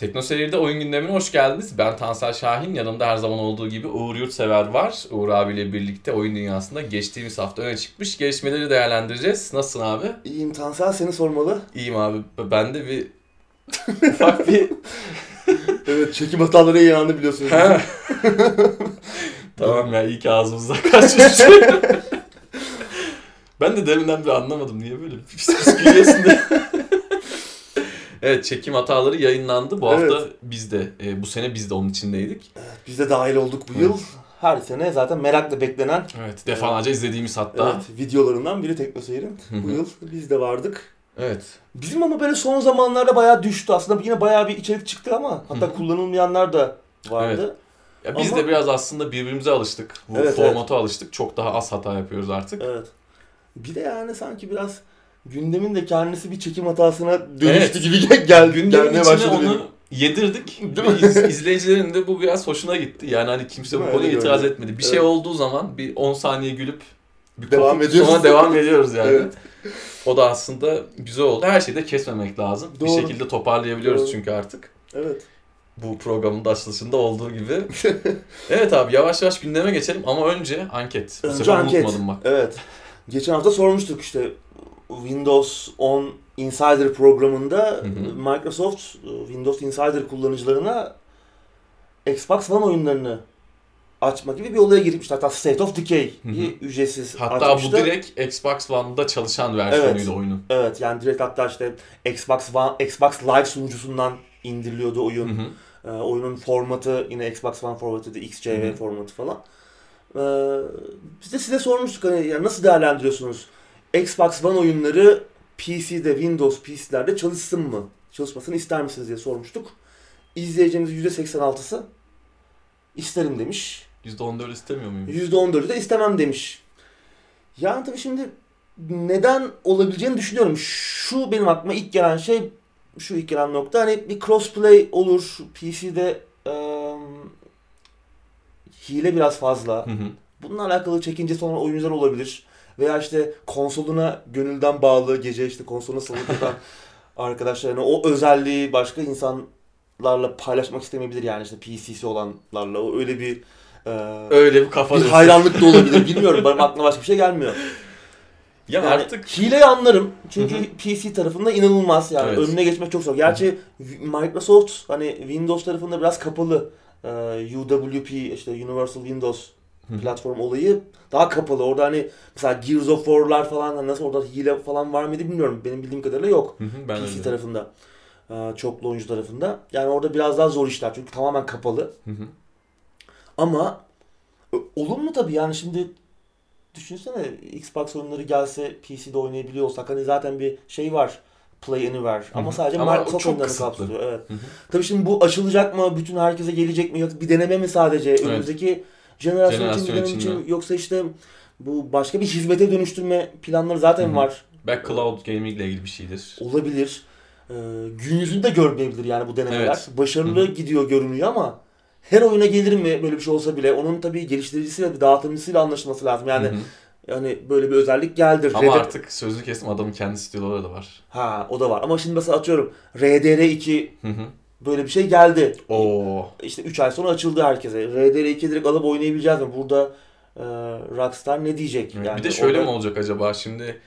Tekno Seyir'de oyun gündemine hoş geldiniz. Ben Tansel Şahin. Yanımda her zaman olduğu gibi Uğur Yurtsever var. Uğur abiyle birlikte oyun dünyasında geçtiğimiz hafta öne çıkmış gelişmeleri değerlendireceğiz. Nasılsın abi? İyiyim Tansel seni sormalı. İyiyim abi. Ben de bir ufak bir... evet çekim hataları yayınlandı biliyorsunuz. tamam ya iyi ki ağzımızda kaçmış. ben de deminden bir anlamadım. Niye böyle pis pis gülüyorsun diye. Evet çekim hataları yayınlandı. Bu Evet. hafta biz de, e, bu sene biz de onun içindeydik. Evet, biz de dahil olduk bu yıl. Her sene zaten merakla beklenen Evet defalarca izlediğimiz hatta. evet, videolarından biri TeknoSeyir'in. Bu yıl biz de vardık. Evet. Bizim ama böyle son zamanlarda bayağı düştü. Aslında yine bayağı bir içerik çıktı ama hatta kullanılmayanlar da vardı. Ya biz Ama- de biraz aslında birbirimize alıştık. Bu Evet, formata alıştık. Çok daha az hata yapıyoruz artık. Evet. Bir de yani sanki biraz gündemin de kendisi bir çekim hatasına dönüştü Evet. gibi gel, gel Gündemin gelmeye içine başladı onu benim. yedirdik. Değil mi? iz- izleyicilerin de bu biraz hoşuna gitti. Yani hani kimse bu konuya Öyle itiraz gördüm. etmedi. Bir Evet. şey olduğu zaman bir 10 saniye gülüp bir Devam kopup ediyoruz. Sonra devam ediyoruz yani. Evet. O da aslında güzel oldu. Her şeyi de kesmemek lazım. Bir Doğru. şekilde toparlayabiliyoruz Doğru. çünkü artık. Evet. Bu programın da açılışında olduğu gibi. evet abi yavaş yavaş gündeme geçelim ama önce anket. Bu Önce sefer anket. unutmadım bak. Evet. Geçen hafta sormuştuk işte Windows 10 Insider programında hı. Microsoft Windows Insider kullanıcılarına Xbox One oyunlarını açma gibi bir olaya girmişti. Hatta State of Decay Hı hı. bir ücretsiz Hatta açmıştı. bu direkt Xbox One'da çalışan versiyonuydu oyunun. Evet yani direkt hatta işte Xbox One, Xbox Live sunucusundan indiriliyordu oyun. Hı hı. Ee, oyunun formatı yine Xbox One formatıydı, XCV Hı hı. formatı falan. Ee, biz de size sormuştuk hani yani nasıl değerlendiriyorsunuz? Xbox One oyunları PC'de, Windows PC'lerde çalışsın mı? Çalışmasını ister misiniz diye sormuştuk. İzleyicimizin %86'sı isterim demiş. %14 istemiyor muyum? %14'ü de istemem demiş. Yani tabii şimdi neden olabileceğini düşünüyorum. Şu benim aklıma ilk gelen şey, şu ilk gelen nokta hani bir crossplay olur. PC'de eee, hile biraz fazla. Hı hı. Bununla alakalı çekincesi olan oyuncular olabilir. Veya işte konsoluna gönülden bağlı, gece işte konsoluna salıp yatan arkadaşlarına o özelliği başka insanlarla paylaşmak istemeyebilir yani işte PC'si olanlarla. O öyle bir eee Öyle bir kafa bir diyorsun. hayranlık da olabilir. Bilmiyorum. Benim aklıma başka bir şey gelmiyor. Ya Yani artık hileyi anlarım. Çünkü Hı hı. PC tarafında inanılmaz yani Evet. önüne geçmek çok zor. Gerçi Microsoft hani Windows tarafında biraz kapalı. Ee, UWP işte Universal Windows. Platform olayı daha kapalı. Orada hani mesela Gears of War'lar falan hani nasıl orada hile falan var mıydı bilmiyorum. Benim bildiğim kadarıyla yok. Hı hı, ben PC öyle. tarafında. Ee, çoklu oyuncu tarafında. Yani orada biraz daha zor işler çünkü tamamen kapalı. Hı hı. Ama e, olur mu tabii yani şimdi düşünsene Xbox oyunları gelse PC'de oynayabiliyor olsak hani zaten bir şey var Play Anywhere ama hı. sadece Ama Microsoft kısıtlı. kapsıyor. Evet. Tabii şimdi bu açılacak mı? Bütün herkese gelecek mi? Bir deneme mi sadece? Önümüzdeki jenerasyon, için, Jenerasyon için için mi? yoksa işte bu başka bir hizmete dönüştürme planları zaten Hı hı. var. Belki cloud gaming ile ilgili bir şeydir. Olabilir. Ee, gün yüzünde görmeyebilir yani bu denemeler. Evet. Başarılı gidiyor görünüyor ama her oyuna gelir mi böyle bir şey olsa bile onun tabii geliştiricisiyle, dağıtımcısıyla anlaşılması lazım. Yani Hı hı. yani böyle bir özellik geldi. Ama RD artık sözlü kesim adamın kendi stüdyoları da var. Ha o da var. Ama şimdi mesela atıyorum RDR2 Hı hı. Böyle bir şey geldi. Oo. İşte 3 ay sonra açıldı herkese. RDR2 direkt alıp oynayabileceğiz mi? Burada e, Rockstar ne diyecek? Yani bir de şöyle orada- mi olacak acaba şimdi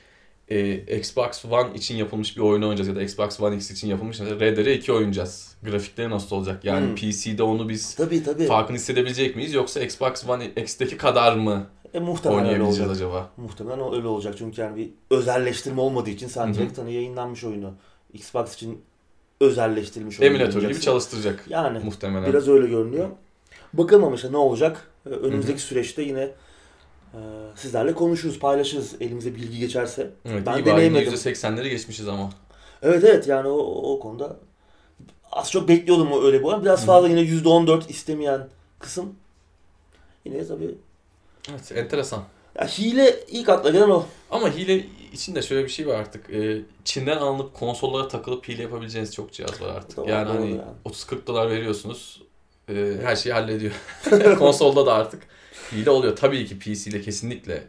e, Xbox One için yapılmış bir oyunu oynayacağız ya da Xbox One X için yapılmış mesela RDR 2 oynayacağız. Grafikleri nasıl olacak? Yani Hmm. PC'de onu biz Tabii tabii. farkını hissedebilecek miyiz yoksa Xbox One X'teki kadar mı E, muhtemelen öyle oynayabileceğiz olacak. acaba? Muhtemelen öyle olacak. Çünkü yani bir özelleştirme olmadığı için sen direkt hani yayınlanmış oyunu Xbox için özelleştirilmiş oyunu Emülatör gibi çalıştıracak Yani muhtemelen. biraz öyle görünüyor. Bakalım işte ne olacak? Ee, Önümüzdeki süreçte yine e, sizlerle konuşuruz, paylaşırız elimize bilgi geçerse. Evet, ben deneyemedim. %80'leri geçmişiz ama. Evet evet yani o, o konuda az çok bekliyordum o öyle bu ama biraz Hı. fazla yine %14 istemeyen kısım. Yine tabii Evet enteresan. Ya hile ilk akla gelen o. Ama hile içinde şöyle bir şey var artık. Ee, Çin'den alınıp konsollara takılıp hile yapabileceğiniz çok cihaz var artık. Doğru, yani hani yani. 30-40 dolar veriyorsunuz. e, her şeyi hallediyor. Konsolda da artık hile oluyor. Tabii ki PC ile kesinlikle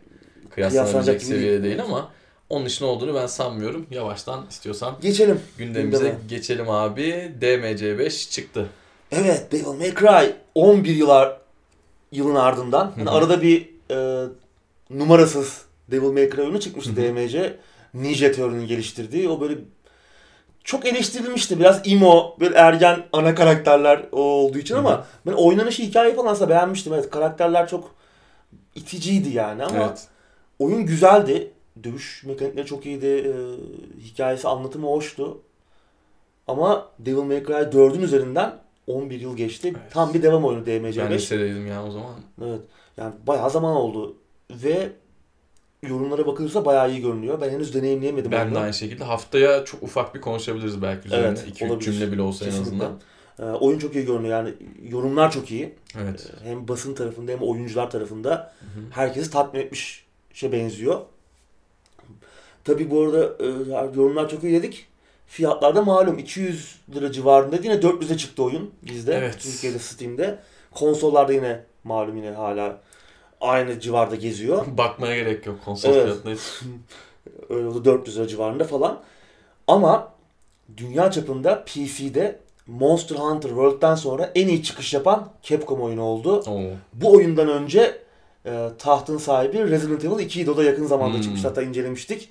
kıyaslanabilecek seviyede değil. değil ama Onun için olduğunu ben sanmıyorum. Yavaştan istiyorsan Geçelim. gündemimize Gündeme. geçelim abi. DMC5 çıktı. Evet Devil May Cry 11 yıllar yılın ardından hı. arada bir e, numarasız Devil May Cry oyunu çıkmıştı Hı. DMC. Ninja Theory'nin geliştirdiği. O böyle çok eleştirilmişti. Biraz emo, böyle ergen ana karakterler olduğu için Hı ama ben oynanışı hikayeyi falan aslında beğenmiştim. Evet karakterler çok iticiydi yani ama Evet. oyun güzeldi. Dövüş mekanikleri çok iyiydi. e, hikayesi, anlatımı hoştu. Ama Devil May Cry 4'ün üzerinden 11 yıl geçti. Evet. Tam bir devam oyunu Ben DMC5. lisedeydim ya o zaman. Evet. Yani bayağı zaman oldu. Ve yorumlara bakılırsa bayağı iyi görünüyor. Ben henüz deneyimleyemedim Ben de aynı şekilde haftaya çok ufak bir konuşabiliriz belki üzerine. Evet, 2-3 olabilir. cümle bile olsa en Kesinlikle. azından. Ee, oyun çok iyi görünüyor. Yani yorumlar çok iyi. Evet. Ee, Hem basın tarafında hem oyuncular tarafında Hı hı. herkesi tatmin etmiş şey benziyor. Tabii bu arada e, yorumlar çok iyi dedik. Fiyatlar da malum 200 lira civarında yine 400'e çıktı oyun bizde. Evet. Türkiye'de Steam'de. Konsollarda yine malum yine hala aynı civarda geziyor. Bakmaya gerek yok konsol Evet. fiyatına hiç. Öyle oldu 400 lira civarında falan. Ama dünya çapında PC'de Monster Hunter World'den sonra en iyi çıkış yapan Capcom oyunu oldu. Oo. Bu oyundan önce e, tahtın sahibi Resident Evil 2'ydi. O da yakın zamanda Hmm. çıkmıştı. Hatta incelemiştik.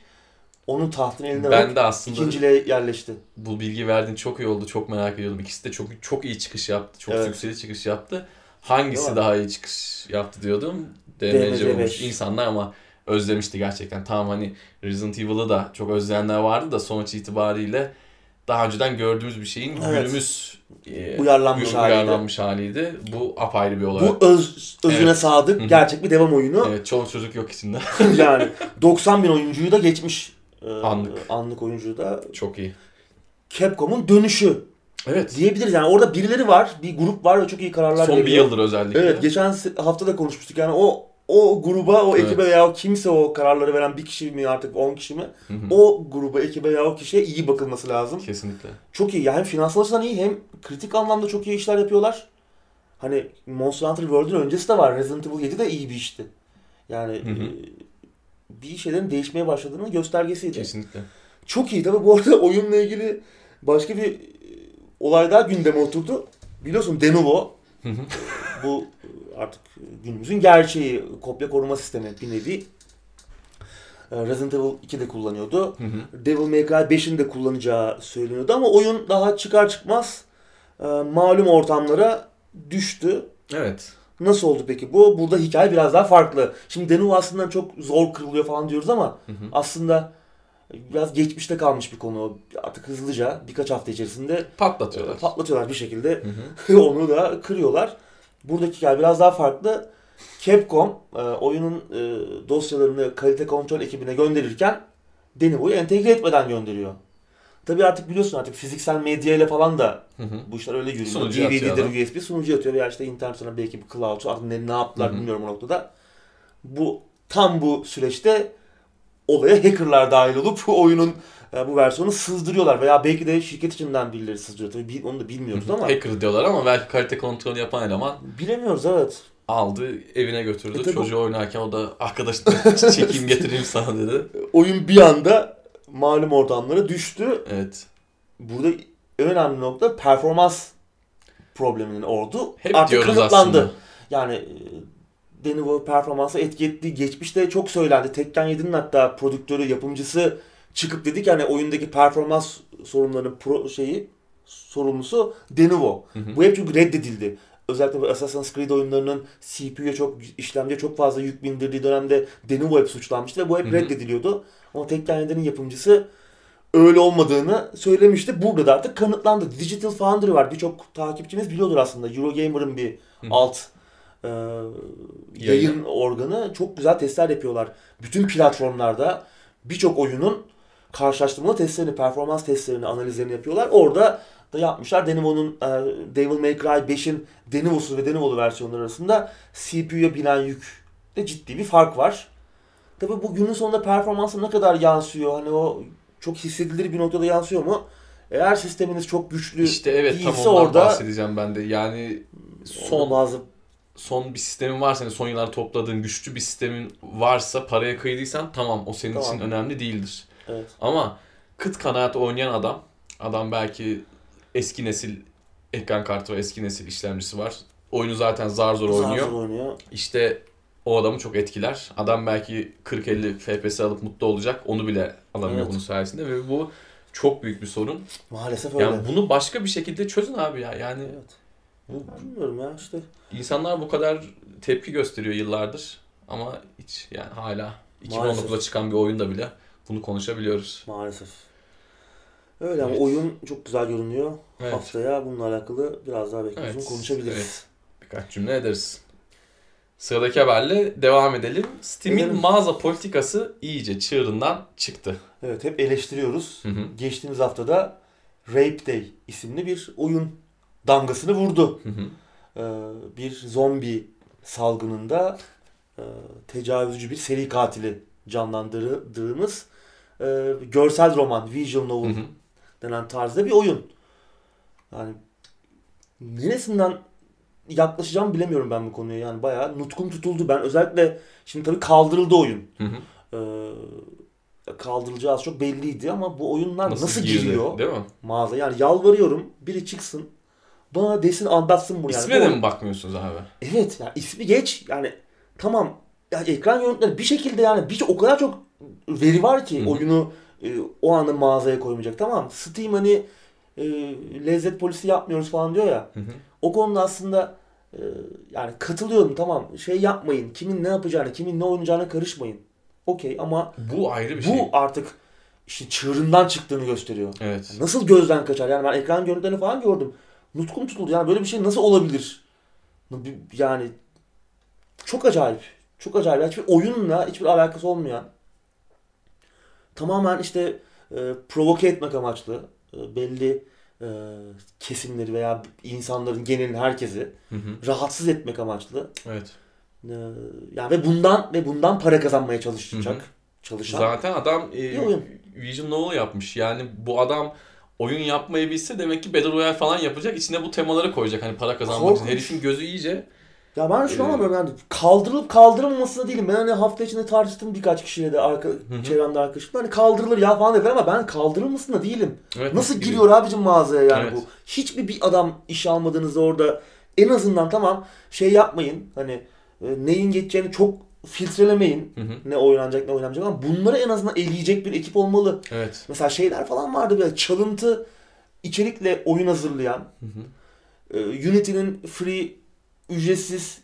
Onun tahtını elinden Ben alıp de aslında ikinciliğe yerleşti. bu bilgi verdiğin çok iyi oldu. Çok merak ediyordum. İkisi de çok çok iyi çıkış yaptı. Çok Evet. sükseli çıkış yaptı. Değil Hangisi mi? daha iyi çıkış yaptı diyordum. DMC DMC5. olmuş. İnsanlar ama özlemişti gerçekten. Tamam hani Resident Evil'ı da çok özleyenler vardı da sonuç itibariyle daha önceden gördüğümüz bir şeyin Evet. günümüz e, Uyarlanmış uy- haliydi. uyarlanmış haliydi. Bu apayrı bir olay. Bu öz, özüne Evet. sadık gerçek bir devam oyunu. Evet, çoluk çocuk yok içinde. yani 90 bin oyuncuyu da geçmiş. e, Anlık. Anlık oyuncuyu da. çok iyi. Capcom'un dönüşü Evet. diyebiliriz. Yani orada birileri var, bir grup var ve çok iyi kararlar Son bir veriyor. yıldır özellikle. Evet, geçen hafta da konuşmuştuk. Yani o o gruba, o ekibe Evet. veya o kimse o kararları veren bir kişi mi artık 10 kişi mi? Hı hı. O gruba, ekibe veya o kişiye iyi bakılması lazım. Kesinlikle. Çok iyi. Yani hem finansal açıdan iyi hem kritik anlamda çok iyi işler yapıyorlar. Hani Monster Hunter World'ün öncesi de var. Resident Evil 7 de iyi bir işti. Yani Hı hı. e, bir şeylerin değişmeye başladığının göstergesiydi. Kesinlikle. Çok iyi. Tabii bu arada oyunla ilgili başka bir e, olay daha gündeme oturdu. Biliyorsun Denuvo Hı hı. bu artık günümüzün gerçeği kopya koruma sistemi bir nevi. E, Resident Evil 2'de kullanıyordu. Hı hı. Devil May Cry 5'in de kullanacağı söyleniyordu ama oyun daha çıkar çıkmaz e, malum ortamlara düştü. Evet. Nasıl oldu peki bu? Burada hikaye biraz daha farklı. Şimdi Denuvo aslında çok zor kırılıyor falan diyoruz ama Hı hı. aslında biraz geçmişte kalmış bir konu. Artık hızlıca birkaç hafta içerisinde Patlatıyorlar. patlatıyorlar bir şekilde. Hı hı. Onu da kırıyorlar. Buradaki hikaye biraz daha farklı. Capcom e, oyunun e, dosyalarını kalite kontrol ekibine gönderirken Denuvo'yu entegre etmeden gönderiyor. Tabii artık biliyorsun artık fiziksel medya ile falan da Hı hı. bu işler öyle yürüyor. DVD'dir. USB sunucu atıyor veya işte internet sonra belki bir cloud artık ne, ne yaptılar Hı hı. bilmiyorum o noktada. Bu tam bu süreçte olaya hackerlar dahil olup oyunun e, bu versiyonu sızdırıyorlar veya belki de şirket içinden birileri sızdırıyor. Tabii onu da bilmiyoruz ama Hacker diyorlar ama belki kalite kontrolü yapan eleman bilemiyoruz evet. aldı evine götürdü. E tabii- Çocuğu oynarken o da arkadaşlar çekeyim getireyim sana dedi. Oyun bir anda malum ortamlara düştü. Evet. Burada en önemli nokta performans probleminin oldu. Hep Artık diyoruz kanıtlandı. aslında. Yani e, Denuvo performansı etki ettiği geçmişte çok söylendi. Tekken 7'nin hatta prodüktörü, yapımcısı çıkıp dedik yani oyundaki performans sorunlarının pro şeyi sorumlusu Denuvo. Hı hı. Bu hep çünkü reddedildi. Özellikle bu Assassin's Creed oyunlarının CPU'ya çok işlemciye çok fazla yük bindirdiği dönemde Denuvo hep suçlanmıştı ve bu hep Hı hı. reddediliyordu. Ama Tekken 7'nin yapımcısı öyle olmadığını söylemişti. Burada da artık kanıtlandı. Digital Foundry var. Birçok takipçimiz biliyordur aslında. Eurogamer'ın bir Hı. alt e, yayın organı. Çok güzel testler yapıyorlar. Bütün platformlarda birçok oyunun karşılaştırmalı testlerini, performans testlerini, analizlerini yapıyorlar. Orada da yapmışlar. Denuvo'nun e, Devil May Cry 5'in Denuvo'su ve Denuvo'lu versiyonları arasında CPU'ya binen yükte ciddi bir fark var. Tabii bu günün sonunda performansa ne kadar yansıyor? Hani o çok hissedilir bir noktada yansıyor mu? Eğer sisteminiz çok güçlü İşte evet tam değilse ondan orada bahsedeceğim ben de. Yani son bazı son bir sistemin varsa, yani son yıllarda topladığın güçlü bir sistemin varsa paraya kıydıysan tamam o senin Tamam. için önemli değildir. Evet. Ama kıt kanaat oynayan adam, adam belki eski nesil ekran kartı ve eski nesil işlemcisi var. Oyunu zaten zar zor Zar oynuyor. zor oynuyor. İşte o adamı çok etkiler. Adam belki 40-50 FPS alıp mutlu olacak. Onu bile alamıyor Evet. bunun sayesinde ve bu çok büyük bir sorun. Maalesef öyle. Yani bunu başka bir şekilde çözün abi ya. Yani Evet. Bilmiyorum ya işte. insanlar bu kadar tepki gösteriyor yıllardır ama hiç yani hala 2019'da Maalesef. çıkan bir oyunda bile bunu konuşabiliyoruz. Maalesef. Öyle ama Evet. oyun çok güzel görünüyor. Evet. Haftaya bununla alakalı biraz daha belki Evet, uzun konuşabiliriz. evet. Birkaç cümle ederiz. Sıradaki haberle devam edelim. Steam'in mağaza politikası iyice çığırından çıktı. Evet hep eleştiriyoruz. Hı hı. Geçtiğimiz haftada Rape Day isimli bir oyun damgasını vurdu. Hı hı. Ee, bir zombi salgınında e, tecavüzcü bir seri katili canlandırdığımız e, görsel roman, visual Hı novel hı. denen tarzda bir oyun. Yani neresinden yaklaşacağım bilemiyorum ben bu konuya. Yani bayağı nutkum tutuldu. Ben özellikle şimdi tabii kaldırıldı oyun. Hı hı. Ee, kaldırılacağı az çok belliydi ama bu oyunlar nasıl, girdi, giriyor Değil mi? mağaza? Yani yalvarıyorum biri çıksın bana desin anlatsın bunu yani. İsmine Bu de mi bakmıyorsunuz abi? Evet yani ismi geç yani tamam ya ekran görüntüleri bir şekilde yani bir o kadar çok veri var ki Hı hı. oyunu e, o anda mağazaya koymayacak tamam Steam hani e, lezzet polisi yapmıyoruz falan diyor ya Hı hı. o konuda aslında e, yani katılıyorum tamam şey yapmayın kimin ne yapacağını kimin ne oynayacağına karışmayın okey ama Bu ayrı bir bu şey. artık işte çığırından çıktığını gösteriyor. Evet. Nasıl gözden kaçar? Yani ben ekran görüntülerini falan gördüm. Nutkum tutuldu. Yani böyle bir şey nasıl olabilir? Yani çok acayip. Çok acayip. Hiçbir oyunla hiçbir alakası olmayan tamamen işte e, provoke etmek amaçlı e, belli e, kesimleri veya insanların genelini herkesi Hı hı. rahatsız etmek amaçlı. Evet. E, yani ve bundan ve bundan para kazanmaya çalışacak. Hı hı. Çalışan. Zaten adam e, oyun. Vision Novel yapmış. Yani bu adam oyun yapmayı bilse demek ki Battle Royale falan yapacak. İçine bu temaları koyacak hani para kazanmak için. Herifin gözü iyice Ya ben şunu Ee, anlamıyorum yani kaldırılıp kaldırılmamasına değilim. Ben hani hafta içinde tartıştım birkaç kişiyle de arka, hı. çevremde arkadaşımla hani kaldırılır ya falan dediler ama ben kaldırılmasına değilim. evet, Nasıl giriyor abicim mağazaya yani Evet. bu? Hiçbir bir adam iş almadığınızda orada en azından tamam şey yapmayın hani e, neyin geçeceğini çok filtrelemeyin. Hı hı. Ne oynanacak ne oynanacak ama bunları en azından eleyecek bir ekip olmalı. Evet. Mesela şeyler falan vardı böyle çalıntı içerikle oyun hazırlayan Hı hı. e, Unity'nin free ücretsiz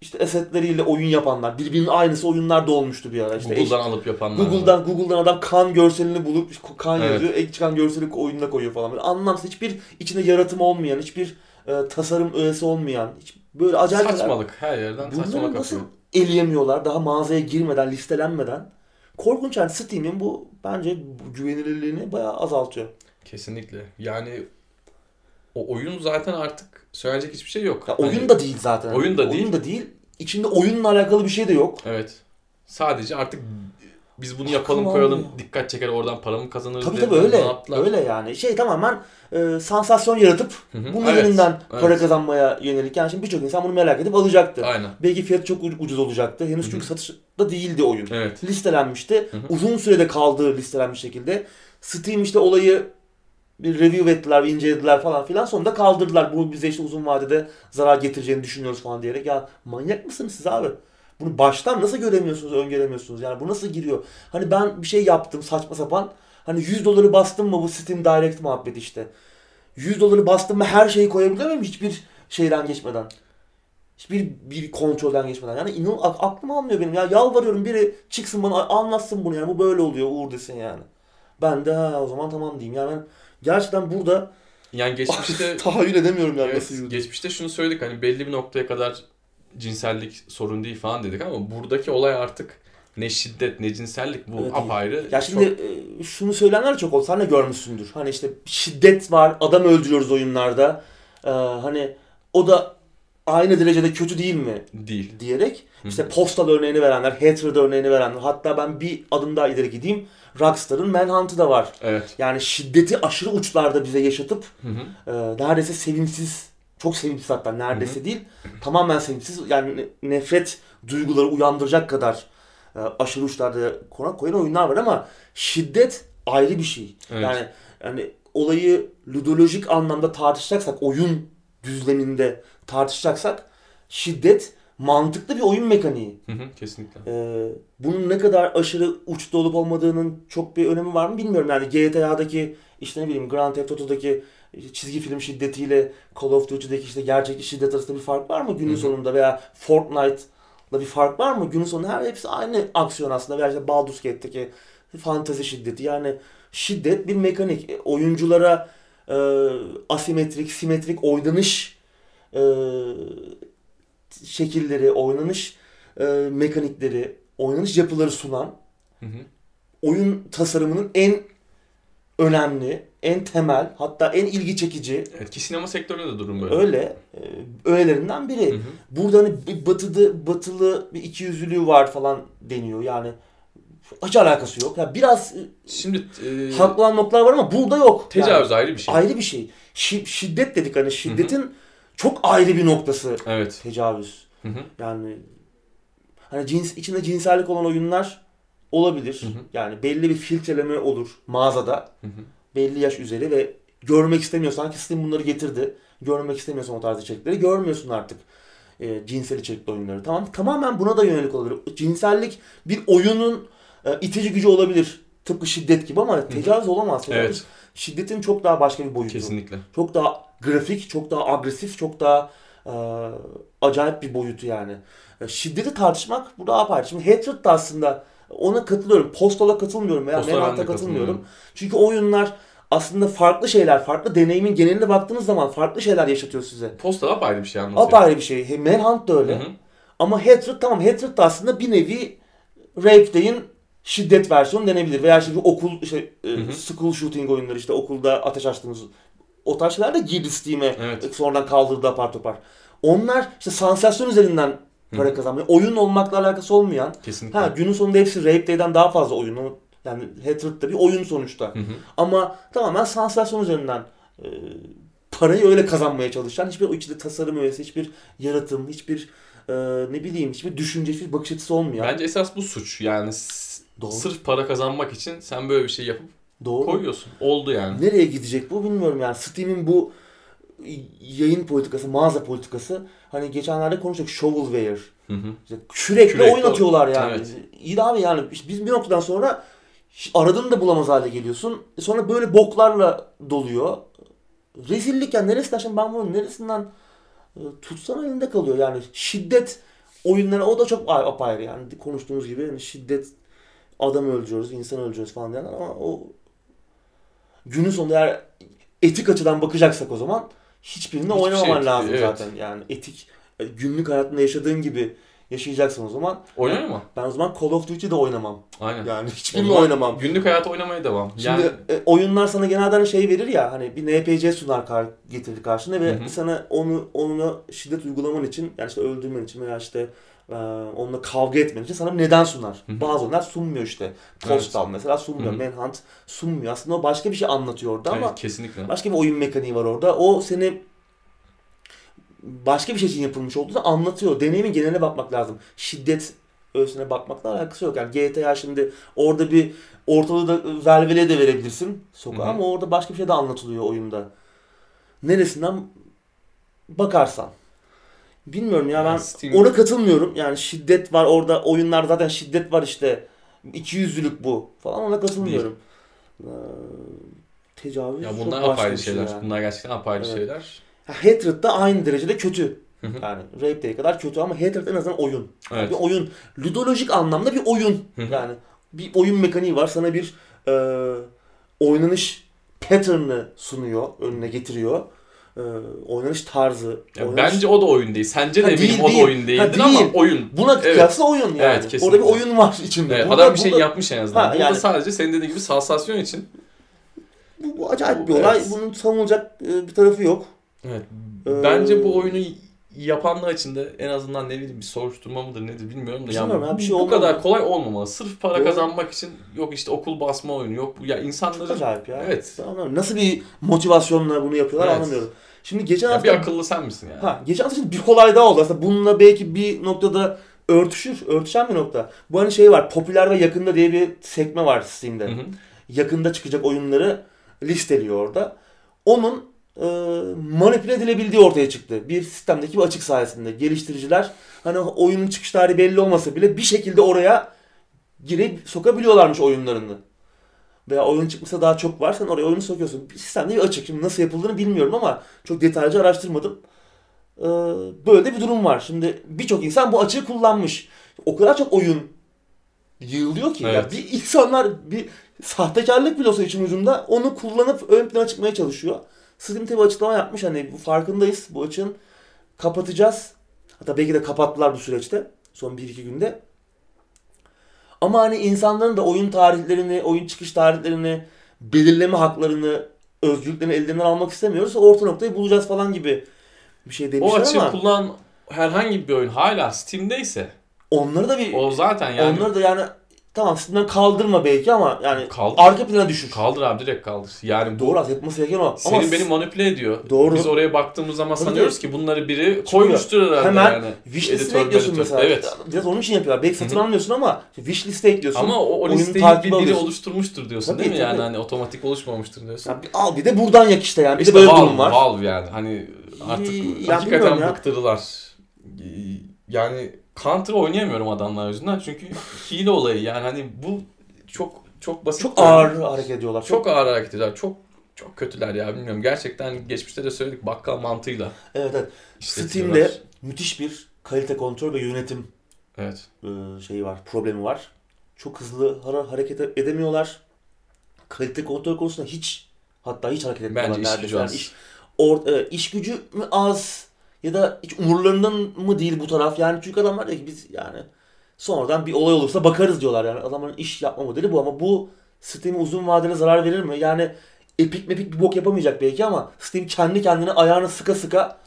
işte assetleriyle oyun yapanlar, birbirinin aynısı oyunlar da olmuştu bir ara. İşte Google'dan eş- alıp yapanlar. var. Google'dan Google'dan adam kan görselini bulup kan Evet. yazıyor, ek çıkan görseli oyununa koyuyor falan. Böyle anlamsız hiçbir içinde yaratım olmayan, hiçbir e, tasarım öğesi olmayan, hiç böyle acayip. Saçmalık. Her yerden Bunları saçmalık nasıl akıyor. eleyemiyorlar daha mağazaya girmeden, listelenmeden? Korkunç yani Steam'in bu bence güvenilirliğini bayağı azaltıyor. Kesinlikle. Yani o oyun zaten artık söyleyecek hiçbir şey yok. Ya Hani- oyun da değil zaten. Oyun da değil. Oyun da değil. İçinde oyunla alakalı bir şey de yok. Evet. Sadece artık biz bunu yapalım koyalım almıyor. dikkat çeker oradan para mı kazanırız Tabii tabii öyle. Öyle yani. Şey tamamen e, sansasyon yaratıp Hı hı. bunun Evet, üzerinden evet. para kazanmaya yönelik. Yani şimdi birçok insan bunu merak edip alacaktı. Aynen. Belki fiyatı çok ucuz olacaktı. Henüz Hı hı. çünkü satışta değildi oyun. Evet. Listelenmişti. Hı hı. Uzun sürede kaldığı listelenmiş şekilde. Steam işte olayı bir review ettiler, incelediler falan filan. Sonunda kaldırdılar. Bu bize işte uzun vadede zarar getireceğini düşünüyoruz falan diyerek. Ya manyak mısınız siz abi? Bunu baştan nasıl göremiyorsunuz, öngöremiyorsunuz? Yani bu nasıl giriyor? Hani ben bir şey yaptım saçma sapan. Hani 100 doları bastım mı bu Steam Direct muhabbeti işte. 100 doları bastım mı her şeyi koyabiliyor muyum hiçbir şeyden geçmeden? Hiçbir bir kontrolden geçmeden. Yani inan aklım almıyor benim. Ya yalvarıyorum biri çıksın bana anlatsın bunu yani. Bu böyle oluyor Uğur desin yani. Ben de ha o zaman tamam diyeyim. Yani ben gerçekten burada Yani geçmişte tahayyül edemiyorum yani evet, nasıl geçmişte şunu söyledik hani belli bir noktaya kadar cinsellik sorun değil falan dedik ama buradaki olay artık ne şiddet ne cinsellik bu Evet, apayrı. Ya şimdi çok- e, şunu söyleyenler çok oldu. Sen de görmüşsündür. Hani işte şiddet var, adam öldürüyoruz oyunlarda. Ee, hani o da aynı derecede kötü değil mi değil. diyerek işte Postal örneğini verenler, Hatred örneğini verenler. Hatta ben bir adım daha ileri gideyim. Rockstar'ın Manhunt'ı da var. Evet. Yani şiddeti aşırı uçlarda bize yaşatıp Hı hı. e, neredeyse sevimsiz çok sevimsiz hatta neredeyse değil. Tamamen sevimsiz yani ne- nefret duyguları uyandıracak kadar e, aşırı uçlarda konak koyan oyunlar var ama şiddet ayrı bir şey. Evet. Yani yani olayı ludolojik anlamda tartışacaksak, oyun düzleminde tartışacaksak şiddet mantıklı bir oyun mekaniği. Hı hı, kesinlikle. Ee, bunun ne kadar aşırı uçta olup olmadığının çok bir önemi var mı bilmiyorum. Yani GTA'daki işte ne bileyim Grand Theft Auto'daki çizgi film şiddetiyle Call of Duty'deki işte gerçek şiddet arasında bir fark var mı günün Hı hı. sonunda veya Fortnite'la bir fark var mı? Günün sonunda her hepsi aynı aksiyon aslında veya işte Baldur's Gate'deki fantazi şiddeti yani şiddet bir mekanik. E, Oyunculara e, asimetrik, simetrik oynanış e, şekilleri, oynanış e, mekanikleri, oynanış yapıları sunan Hı hı. oyun tasarımının en önemli, en temel, hatta en ilgi çekici Evet ki sinema sektöründe de durum böyle. öyle e, öğelerinden Hı biri. hı. Burada hani bir batıda batılı bir ikiyüzlülüğü var falan deniyor. Yani hiç alakası yok. Yani biraz e, Şimdi e, haklı noktalar var ama burada yok. Yani tecavüz ayrı bir şey. ayrı bir şey. Şi- şiddet dedik hani şiddetin çok ayrı bir noktası Evet. tecavüz. Hı hı. Yani hani cins içinde cinsellik olan oyunlar olabilir. Hı hı. Yani belli bir filtreleme olur mağazada. Hı hı. Belli yaş üzeri ve görmek istemiyorsan ki Steam bunları getirdi. Görmek istemiyorsan o tarz içerikleri görmüyorsun artık. E, cinsel içerikli oyunları. Tamam tamamen buna da yönelik olabilir. Cinsellik bir oyunun e, itici gücü olabilir. Tıpkı şiddet gibi ama tecavüz olamaz. Tecavüz Evet. Şiddetin çok daha başka bir boyutu. Kesinlikle. Çok daha grafik, çok daha agresif, çok daha e, acayip bir boyutu yani. E, şiddeti tartışmak burada apayrı. Şimdi Hatred da aslında ona katılıyorum. Postal'a katılmıyorum veya Manhunt'a katılmıyorum. katılmıyorum. Çünkü oyunlar aslında farklı şeyler, farklı deneyimin geneline baktığınız zaman farklı şeyler yaşatıyor size. Posta apayrı bir şey anlatıyor. Apayrı bir şey. Manhunt da öyle. Hı hı. Ama Hatred tamam Hatred da aslında bir nevi Rape Day'in şiddet versiyonu denebilir. Veya bir okul işte e, Hı hı. school shooting oyunları işte okulda ateş açtığımız o tarz şeyler de girdi Steam'e Evet. sonradan kaldırdı apar topar. Onlar işte sansasyon üzerinden para Hı. kazanmıyor. Oyun olmakla alakası olmayan. Kesinlikle. Ha günün sonunda hepsi Rape Day'den daha fazla oyun. O- Yani Hatred da bir oyun sonuçta. Hı hı. Ama tamamen sansasyon üzerinden e, parayı öyle kazanmaya çalışan hiçbir o içinde tasarım öğesi, hiçbir yaratım, hiçbir e, ne bileyim hiçbir düşünce, hiçbir bakış açısı olmayan. Bence esas bu suç. Yani Doğru. sırf para kazanmak için sen böyle bir şey yapıp Doğru. koyuyorsun. Oldu yani. Nereye gidecek bu bilmiyorum yani. Steam'in bu yayın politikası, mağaza politikası hani geçenlerde konuştuk shovelware. Hı hı. İşte sürekli Sürekli oyun atıyorlar yani. Evet. İyi de abi yani biz bir noktadan sonra aradığını da bulamaz hale geliyorsun. E Sonra böyle boklarla doluyor. Rezillik yani neresinden şimdi ben bunu neresinden tutsan elinde kalıyor yani şiddet oyunları o da çok apayrı yani konuştuğumuz gibi yani şiddet adam öldürüyoruz, insan öldürüyoruz falan diyenler ama o günün sonunda eğer etik açıdan bakacaksak o zaman hiçbirini Hiçbir oynamaman şey- lazım evet. zaten yani etik e, günlük hayatında yaşadığın gibi yaşayacaksın o zaman. Oynuyor mu? Ben o zaman Call of Duty'de oynamam. Aynen. Yani hiçbirini oynamam. Günlük hayata oynamaya devam. Şimdi Yani e, oyunlar sana genelden şey verir ya hani bir NPC sunar kar getirdi karşına ve Hı hı. sana onu onunla şiddet uygulaman için yani işte öldürmen için veya işte e, onunla kavga etmen için sana neden sunar. Hı hı. Bazı oyunlar sunmuyor işte. Postal mesela sunmuyor. Hı hı. Manhunt sunmuyor. Aslında o başka bir şey anlatıyor orada ama evet, kesinlikle. başka bir oyun mekaniği var orada. O seni başka bir şey için yapılmış olduğunu anlatıyor. Deneyimin geneline bakmak lazım. Şiddet öğesine bakmakla alakası yok. Yani GTA şimdi orada bir ortalığı da velvele de verebilirsin sokağa Hı hı. ama orada başka bir şey de anlatılıyor oyunda. Neresinden bakarsan. Bilmiyorum ya ben Steam- ona katılmıyorum. Yani şiddet var orada oyunlar zaten şiddet var işte. İki yüzlülük bu falan ona katılmıyorum. Ee, tecavüz Ya çok bunlar başka apayrı şey şeyler. yani. Bunlar gerçekten apayrı Evet. şeyler. Ha, Hatred da aynı derecede kötü. Yani Rape Day kadar kötü ama Hatred en azından oyun. Yani Evet. Bir oyun. Ludolojik anlamda bir oyun. Yani bir oyun mekaniği var. Sana bir e, oynanış pattern'ı sunuyor. Önüne getiriyor. E, oynanış tarzı. Ya oynanış- bence o da oyun değil. Sence Ha, de değil, eminim o değil. da oyun Ha, değildir değil. ama oyun. Buna Evet. kıyasla oyun yani. Evet, kesinlikle. Orada bir oyun var içinde. Evet, Burada- adam bir şey burada- yapmış en azından. Ha, Burada yani- sadece senin dediğin gibi sansasyon için. Bu, bu acayip bir Evet. olay. Bunun savunulacak e, bir tarafı yok. Evet. Ee, Bence bu oyunu yapanlar için de en azından ne bileyim bir soruşturma mıdır nedir bilmiyorum da Bilmiyorum yani ya, bir şey bu olmamalı. kadar kolay olmamalı. Sırf para Doğru. kazanmak için yok işte okul basma oyunu yok ya Çok insanların acayip ya. Evet. Anlamıyorum. Nasıl bir motivasyonla bunu yapıyorlar Evet. anlamıyorum. Şimdi geçen Ya hafta bir akıllı sen misin yani? Ha, geçen hafta şimdi bir olay daha oldu. Aslında bununla belki bir noktada örtüşür, örtüşen bir nokta. Bu hani şey var, popüler ve yakında diye bir sekme var Steam'de. Hı hı. Yakında çıkacak oyunları listeliyor orada. Onun e, manipüle edilebildiği ortaya çıktı. Bir sistemdeki bir açık sayesinde. Geliştiriciler hani oyunun çıkış tarihi belli olmasa bile bir şekilde oraya girip sokabiliyorlarmış oyunlarını. Veya oyun çıkmışsa daha çok var. Sen oraya oyunu sokuyorsun. Bir sistemde bir açık. Şimdi nasıl yapıldığını bilmiyorum ama çok detaylıca araştırmadım. Ee, böyle de bir durum var. Şimdi birçok insan bu açığı kullanmış. O kadar çok oyun yığılıyor ki. Ya Evet. bir insanlar bir sahtekarlık bile olsa için ucunda onu kullanıp ön plana çıkmaya çalışıyor. Steam tabi açıklama yapmış hani bu farkındayız. Bu açığın kapatacağız. Hatta belki de kapattılar bu süreçte. Son 1-2 günde. Ama hani insanların da oyun tarihlerini, oyun çıkış tarihlerini, belirleme haklarını, özgürlüklerini ellerinden almak istemiyoruz. Orta noktayı bulacağız falan gibi bir şey O demişler açığı ama kullanan herhangi bir oyun hala Steam'deyse onları da bir o zaten yani onları da yani tamam Steam'den kaldırma belki ama yani Kaldır. arka plana düşür. kaldır abi direkt kaldır. Yani Doğru aslında yapması gereken o. Senin ama beni manipüle ediyor. Doğru. Biz oraya baktığımız zaman Tabii sanıyoruz ki bunları biri Çıkıyor. koymuştur herhalde Hemen yani. wishlist'ine Editör, ekliyorsun mesela. Evet. Biraz onun için yapıyorlar. Belki satın almıyorsun ama wishlist'e ekliyorsun. Ama o, o listeyi bir biri alıyorsun. oluşturmuştur diyorsun Tabii, değil mi? Yani hani otomatik oluşmamıştır diyorsun. Ya bir al bir de buradan yak işte yani. Bir işte de böyle Valve, durum var. Valve yani hani artık Ya bilmiyorum hakikaten ya. bıktırdılar. Yani Counter oynayamıyorum adamlar yüzünden çünkü hile olayı yani hani bu çok çok basit. Çok ağır hareket ediyorlar. Çok ağır hareket ediyorlar. Çok çok kötüler ya bilmiyorum. Gerçekten geçmişte de söyledik bakkal mantığıyla. Evet evet. Steam'de müthiş bir kalite kontrol ve yönetim Evet. e, şeyi var, problemi var. Çok hızlı hareket edemiyorlar. Kalite kontrol konusunda hiç hatta hiç hareket etmiyorlar Bence iş neredeyse. gücü Yani az. iş, or, e, iş gücü mü az ya da hiç umurlarından mı değil bu taraf yani çünkü adamlar diyor ki biz yani sonradan bir olay olursa bakarız diyorlar yani adamların iş yapma modeli bu ama bu Steam'e uzun vadede zarar verir mi? Yani Epic mepik bir bok yapamayacak belki ama Steam kendi kendine ayağını sıka sıka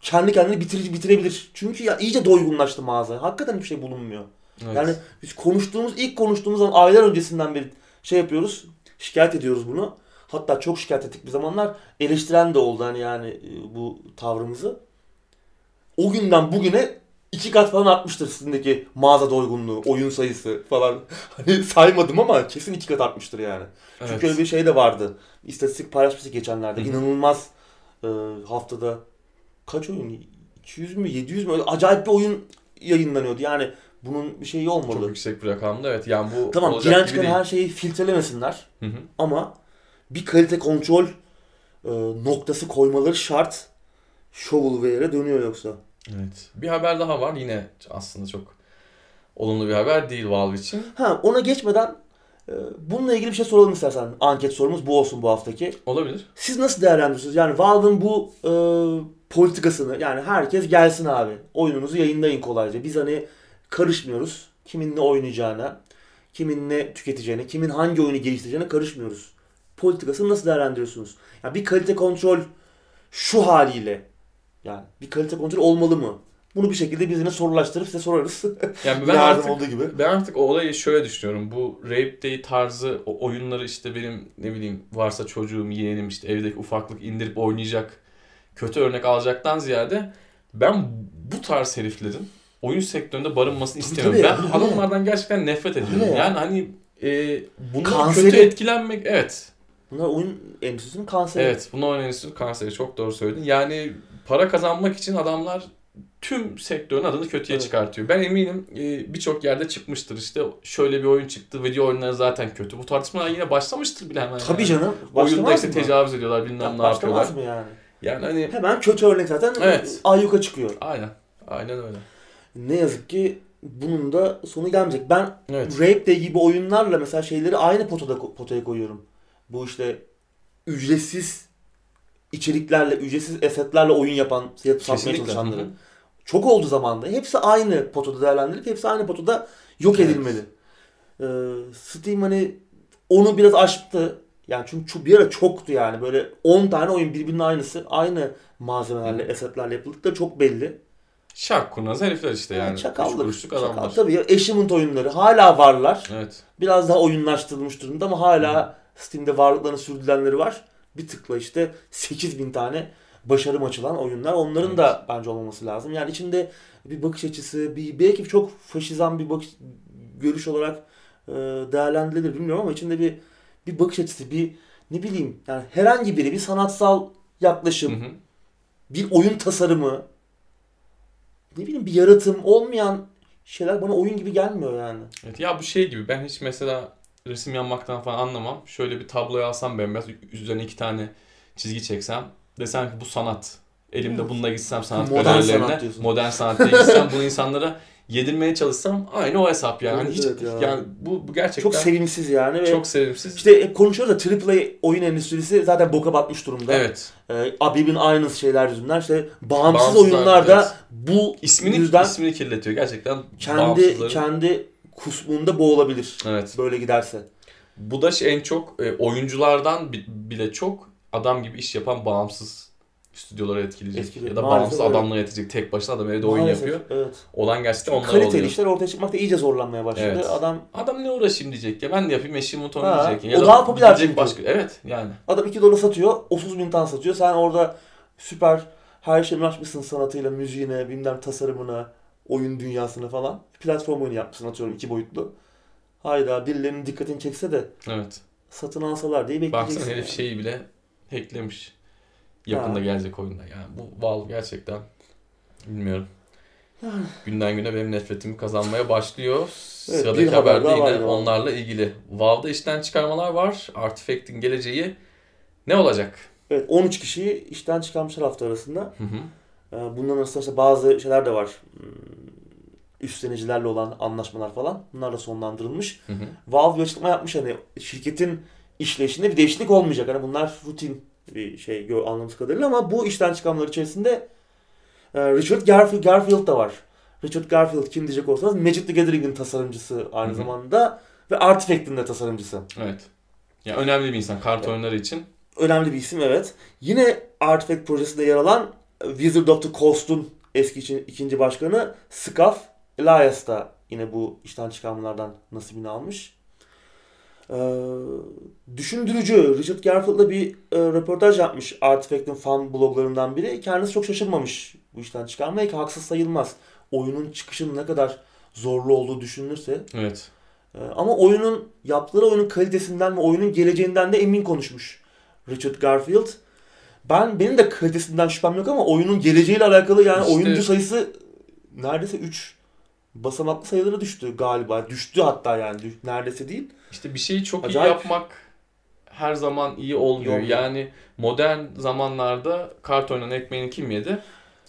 kendi kendini bitir, bitirebilir. Çünkü ya iyice doygunlaştı mağaza. Hakikaten hiçbir şey bulunmuyor. evet. Yani biz konuştuğumuz, ilk konuştuğumuz zaman aylar öncesinden beri şey yapıyoruz. Şikayet ediyoruz bunu. Hatta çok şikayet ettik bir zamanlar. Eleştiren de oldu hani yani e, bu tavrımızı. O günden bugüne iki kat falan artmıştır sizdeki mağaza doygunluğu, oyun sayısı falan. Hani saymadım ama kesin iki kat artmıştır yani. evet. Çünkü öyle bir şey de vardı. İstatistik paylaşmıştık geçenlerde. Hı hı. İnanılmaz e, haftada kaç oyun? 200 mü 700 mü? Öyle acayip bir oyun yayınlanıyordu. Yani bunun bir şeyi olmalı. çok yüksek bir rakamda evet. Yani bu Tamam giren çıkan her şeyi filtrelemesinler. Hı hı. Ama bir kalite kontrol e, noktası koymaları şart. Shovelware'e dönüyor yoksa. Evet. Bir haber daha var. Yine aslında çok olumlu bir haber değil Valve için. Ha ona geçmeden e, bununla ilgili bir şey soralım istersen. Anket sorumuz bu olsun bu haftaki. Olabilir. Siz nasıl değerlendiriyorsunuz? Yani Valve'ın bu e, politikasını yani herkes gelsin abi. Oyununuzu yayınlayın kolayca. Biz hani karışmıyoruz. Kimin ne oynayacağına, kimin ne tüketeceğine, kimin hangi oyunu geliştireceğine karışmıyoruz. Politikasını nasıl değerlendiriyorsunuz? Yani bir kalite kontrol şu haliyle yani bir kalite kontrol olmalı mı? Bunu bir şekilde biz yine sorulaştırıp size sorarız. Yani ben yardım artık olduğu gibi. ben artık o olayı şöyle düşünüyorum. Bu Rape Day tarzı o oyunları işte benim ne bileyim varsa çocuğum, yeğenim işte evdeki ufaklık indirip oynayacak kötü örnek alacaktan ziyade ben bu tarz heriflerin oyun sektöründe barınmasını istemiyorum. tabii ya, ben adamlardan gerçekten nefret ediyorum. Öyle ya. Yani hani e, bundan Kanseri- kötü etkilenmek evet. Bunlar oyun endüstrisinin kanseri. Evet, bunu oynayan kanseri çok doğru söyledin. Yani para kazanmak için adamlar tüm sektörün adını kötüye Evet. çıkartıyor. Ben eminim e, birçok yerde çıkmıştır işte şöyle bir oyun çıktı, video oyunları zaten kötü. Bu tartışmalar yine başlamıştır bile hemen. Tabii yani. canım. Oyunda işte mı? tecavüz ediyorlar bilmem Ya ne yapıyorlar. Başlamaz mı yani? Yani hani Hemen kötü örnek zaten Evet. ayyuka çıkıyor. aynen. Aynen öyle. Ne yazık ki bunun da sonu gelmeyecek. Ben Evet. Rape Day gibi oyunlarla mesela şeyleri aynı potada potaya koyuyorum. Bu işte ücretsiz içeriklerle, ücretsiz esetlerle oyun yapan, satmaya Kesinlikle. çalışanları. Hı hı. Çok oldu zamanda. Hepsi aynı potada değerlendirilip hepsi aynı potada yok Evet. edilmeli. Ee, Steam hani onu biraz aştı. Yani çünkü bir ara çoktu yani. Böyle 10 tane oyun birbirinin aynısı. Aynı malzemelerle, esetlerle yapıldıkları çok belli. Şak kurnaz herifler işte yani. Üç çakallık. kuruşluk Çakal. adamlar. Tabii ya oyunları hala varlar. Evet. Biraz daha oyunlaştırılmış durumda ama hala Steam'de varlıklarını sürdürenleri var. bir tıkla işte 8000 tane başarım açılan oyunlar. Onların Evet. da bence olmaması lazım. Yani içinde bir bakış açısı, bir belki çok faşizan bir bakış görüş olarak e, değerlendirilir bilmiyorum ama içinde bir bir bakış açısı, bir ne bileyim yani herhangi biri bir sanatsal yaklaşım, Hı hı. bir oyun tasarımı, ne bileyim bir yaratım olmayan şeyler bana oyun gibi gelmiyor yani. Evet, ya bu şey gibi ben hiç mesela resim yapmaktan falan anlamam. Şöyle bir tabloyu alsam bembeyaz üzerine iki tane çizgi çeksem desem ki bu sanat. Elimde bununla gitsem sanat Modern galerilerine, sanat diyorsun. modern sanat diye gitsem bunu insanlara yedirmeye çalışsam aynı o hesap yani. Evet, hiç, evet ya. yani bu, bu gerçekten Çok sevimsiz yani ve çok sevimsiz. işte hep konuşuyoruz da AAA oyun endüstrisi zaten boka batmış durumda. evet. Ee, Abib'in aynı şeyler yüzünden işte bağımsız, Bağımsız oyunlarda evet. bu İsmini yüzden ismini kirletiyor gerçekten. kendi kendi kusmuğunda boğulabilir Evet. böyle giderse. Bu da şey en çok e, oyunculardan bi- bile çok adam gibi iş yapan bağımsız stüdyoları etkileyecek. Etkiliyor. Ya da Maalesef bağımsız öyle. adamları etkileyecek. Tek başına adam evde oyun Maalesef, yapıyor. Evet. Olan gerçekten onlar Kaliteli oluyor. işler ortaya çıkmakta iyice zorlanmaya başladı. Evet. Adam Adam ne uğraşayım diyecek ya ben de yapayım eşim mutlu diyecek. Ya o da daha popüler çünkü. Başka. Evet yani. adam 2 dolara satıyor, 30 bin tane satıyor. Sen orada süper her şeyi açmışsın sanatıyla, müziğine, bilmem tasarımına, oyun dünyasına falan. Platform oyunu yapmışsın atıyorum iki boyutlu. Hayda birilerinin dikkatini çekse de Evet. satın alsalar diye bekleyeceksin. Baksana herif yani. şeyi bile hacklemiş. Yakında Ha. gelecek oyunda. Yani bu Valve gerçekten bilmiyorum. Yani. Günden güne benim nefretimi kazanmaya başlıyor. Evet, Sıradaki bir haber var yine onlarla ilgili. Valve'da işten çıkarmalar var. Artifact'in geleceği ne olacak? Evet 13 kişiyi işten çıkarmışlar hafta arasında. Hı hı. Ee, Bunların arasında bazı şeyler de var. Hmm, Üstlenicilerle olan anlaşmalar falan. Bunlar da sonlandırılmış. Hı hı. Valve bir açıklama yapmış hani şirketin işleyişinde bir değişiklik olmayacak. Hani bunlar rutin bir şey anladığımız kadarıyla ama bu işten çıkanlar içerisinde e, Richard Garfield, Garfield da var. Richard Garfield kim diyecek olsanız Magic the Gathering'in tasarımcısı aynı Hı hı. zamanda ve Artifact'in de tasarımcısı. Evet. Ya önemli bir insan kart oyunları için. Önemli bir isim evet. Yine Artifact projesinde yer alan Wizard of the Coast'un eski için, ikinci başkanı Skaf Elias da yine bu işten çıkarmalardan nasibini almış. Ee, düşündürücü. Richard Garfield'la bir e, röportaj yapmış Artifact'in fan bloglarından biri. Kendisi çok şaşırmamış bu işten çıkarmaya ki haksız sayılmaz. Oyunun çıkışının ne kadar zorlu olduğu düşünülürse. Evet. Ee, ama oyunun yaptığı oyunun kalitesinden ve oyunun geleceğinden de emin konuşmuş Richard Garfield. Ben benim de kalitesinden şüphem yok ama oyunun geleceğiyle alakalı yani İşte- oyuncu sayısı neredeyse 3 basamaklı sayılara düştü galiba. Düştü hatta yani düş- neredeyse değil. İşte bir şeyi çok Acayip. iyi yapmak her zaman iyi olmuyor. Olmuyor. Yani modern zamanlarda kart oyunun ekmeğini kim yedi?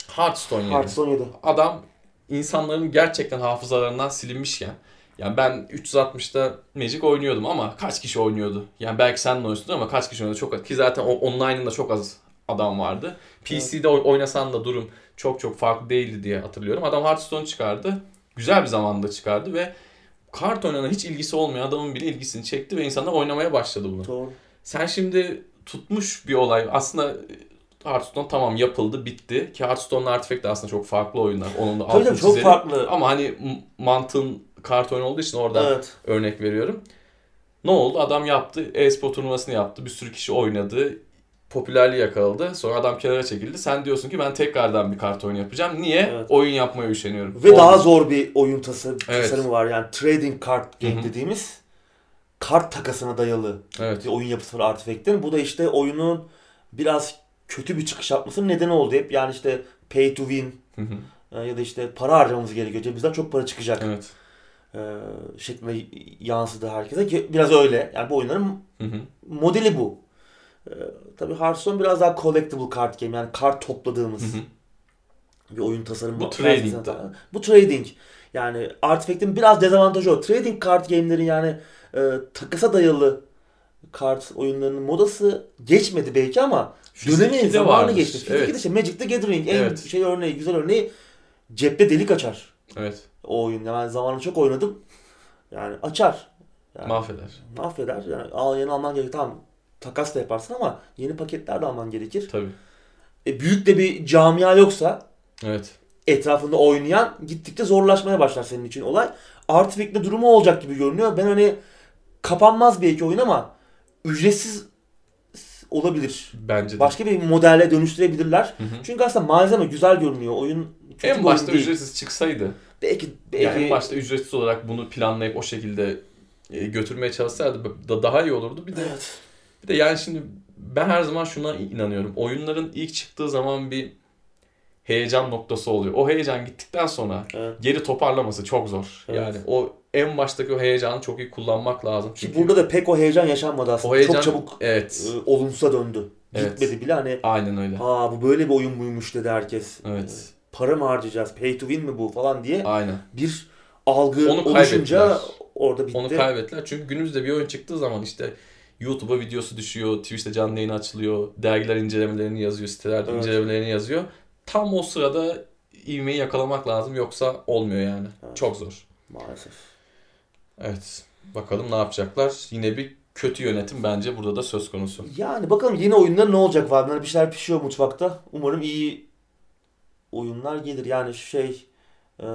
Hearthstone yedi. Hearthstone 7. Adam insanların gerçekten hafızalarından silinmişken yani ben 360'da Magic oynuyordum ama kaç kişi oynuyordu? Yani belki sen de oynuyorsun ama kaç kişi oynuyordu çok az. Ki zaten o- online'ında çok az adam vardı. PC'de oy- oynasan da durum çok çok farklı değildi diye hatırlıyorum. Adam Hearthstone çıkardı. Güzel bir zamanda çıkardı ve kart oynana hiç ilgisi olmayan adamın bile ilgisini çekti ve insanlar oynamaya başladı bunu. Doğru. Sen şimdi tutmuş bir olay. Aslında Hearthstone tamam yapıldı, bitti. Ki Hearthstone'la Artifact de aslında çok farklı oyunlar. Onun da altını çok çizelim. farklı. Ama hani mantığın kart oyunu olduğu için oradan Evet. örnek veriyorum. Ne oldu? Adam yaptı. E-spor turnuvasını yaptı. Bir sürü kişi oynadı. Popülerliği yakaladı. Sonra adam kenara çekildi. Sen diyorsun ki ben tekrardan bir kart oyunu yapacağım. Niye? Evet. Oyun yapmaya üşeniyorum. Ve Oldu. daha zor bir oyun tasarım, Evet. tasarımı var. Yani trading card game Hı hı. dediğimiz kart takasına dayalı Evet. bir oyun yapısı var Artifact'in. Bu da işte oyunun biraz kötü bir çıkış yapmasının nedeni oldu. Hep yani işte pay to win Hı hı. e, ya da işte para harcamamız gerekiyor. Cebimizden çok para çıkacak evet. e, şeklinde yansıdı herkese. Biraz öyle. Yani bu oyunların Hı hı. modeli bu. E, tabii Hearthstone biraz daha collectible card game. Yani kart topladığımız Hı hı. bir oyun tasarımı. Bu trading. Bu trading. Yani Artifact'in biraz dezavantajı o. Trading card game'lerin yani e, takısa dayalı kart oyunlarının modası geçmedi belki ama dönemi Fiziki de zamanı geçti. Fiziki Evet. de işte Magic the Gathering en Evet. şey örneği, güzel örneği cepte delik açar Evet. o oyun. Yani ben zamanında çok oynadım. Yani açar. Yani Mahveder. mahveder. Yani al yeni alman gerekir. Tamam takas da yaparsın ama yeni paketler de alman gerekir. Tabii. E, büyük de bir camia yoksa Evet. etrafında oynayan gittikçe zorlaşmaya başlar senin için olay. Artifact'le durumu olacak gibi görünüyor. Ben hani kapanmaz belki oyun ama ücretsiz olabilir. Bence de. Başka bir modelle dönüştürebilirler. Hı hı. Çünkü aslında malzeme güzel görünüyor. Oyun kötü En başta oyun değil. ücretsiz çıksaydı. Belki, belki Yani en başta ücretsiz olarak bunu planlayıp o şekilde e, götürmeye çalışsaydı da daha iyi olurdu. Bir de Evet. Bir de yani şimdi ben her zaman şuna inanıyorum. Oyunların ilk çıktığı zaman bir heyecan noktası oluyor. O heyecan gittikten sonra Evet. geri toparlaması çok zor. Evet. Yani o en baştaki o heyecanı çok iyi kullanmak lazım. Ki Çünkü burada da pek o heyecan yaşanmadı aslında. o heyecan Çok çabuk evet. e, olumsuza döndü. Evet. Gitmedi bile hani Aynen öyle. aa bu böyle bir oyun muymuş dedi herkes. Evet. E, Para mı harcayacağız? Pay to win mi bu falan diye Aynen. bir algı Onu oluşunca orada bitti. Onu kaybettiler. Çünkü günümüzde bir oyun çıktığı zaman işte YouTube'a videosu düşüyor, Twitch'te canlı yayın açılıyor, dergiler incelemelerini yazıyor, siteler Evet. incelemelerini yazıyor. Tam o sırada ivmeyi yakalamak lazım yoksa olmuyor yani. Evet. Çok zor. Maalesef. Evet. Bakalım ne yapacaklar. Yine bir kötü yönetim bence burada da söz konusu. Yani bakalım yeni oyunlar ne olacak var. Bir şeyler pişiyor mutfakta. Umarım iyi oyunlar gelir. Yani şu şey e,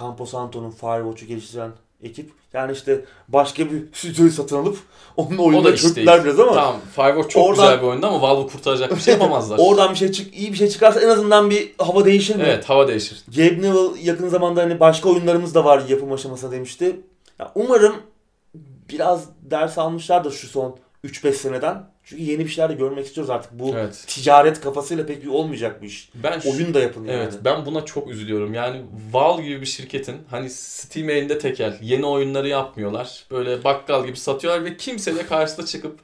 Campo Santo'nun Firewatch'u geliştiren ekip. Yani işte başka bir stüdyoyu satın alıp onun O da oyununa işte çöktüler biraz ama Tamam. Firewatch çok Oradan- güzel bir oyundu ama Valve'ı kurtaracak bir şey yapamazlar. oradan bir şey çık iyi bir şey çıkarsa en azından bir hava değişir mi? evet hava değişir. Gabe Newell yakın zamanda hani başka oyunlarımız da var yapım aşamasında demişti. Ya umarım biraz ders almışlardır şu son 3-5 seneden. Çünkü yeni bir şeyler de görmek istiyoruz artık. Bu Evet. ticaret kafasıyla pek bir olmayacak bu iş. Ben şu- Oyun da yapın yani. Evet ben buna çok üzülüyorum. Yani Valve gibi bir şirketin hani Steam elinde tekel yeni oyunları yapmıyorlar. Böyle bakkal gibi satıyorlar ve kimse de karşısına çıkıp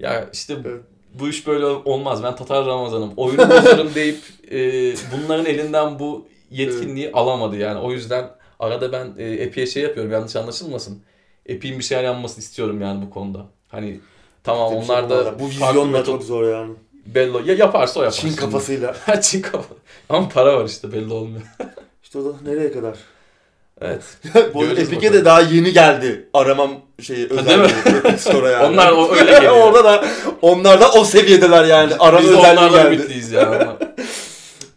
ya işte Evet. bu iş böyle olmaz ben Tatar Ramazan'ım oyunu bozarım deyip e, bunların elinden bu yetkinliği alamadı yani. O yüzden arada ben e, Epic'e şey yapıyorum yanlış anlaşılmasın. Epic'in bir şeyler yapmasını istiyorum yani bu konuda. Hani tamam şey onlar da yapamadılar. bu vizyonla çok zor yani. bello ya yaparsa o yapar. Çin şimdi. kafasıyla. Ha, Çin kafa. Ama para var işte belli olmuyor. İşte o da nereye kadar? Evet. Bu Epic'e de daha yeni geldi aramam şeyi özel Store'a yani. Onlar o öyle geliyor. Orada da onlar da o seviyedeler yani. Arama Biz özelliği geldi. ümitliyiz ya ama.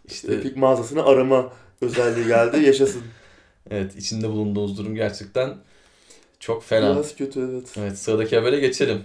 İşte Epic mağazasına arama özelliği geldi. Yaşasın. evet içinde bulunduğumuz durum gerçekten çok fena. Biraz kötü evet. Evet sıradaki habere geçelim.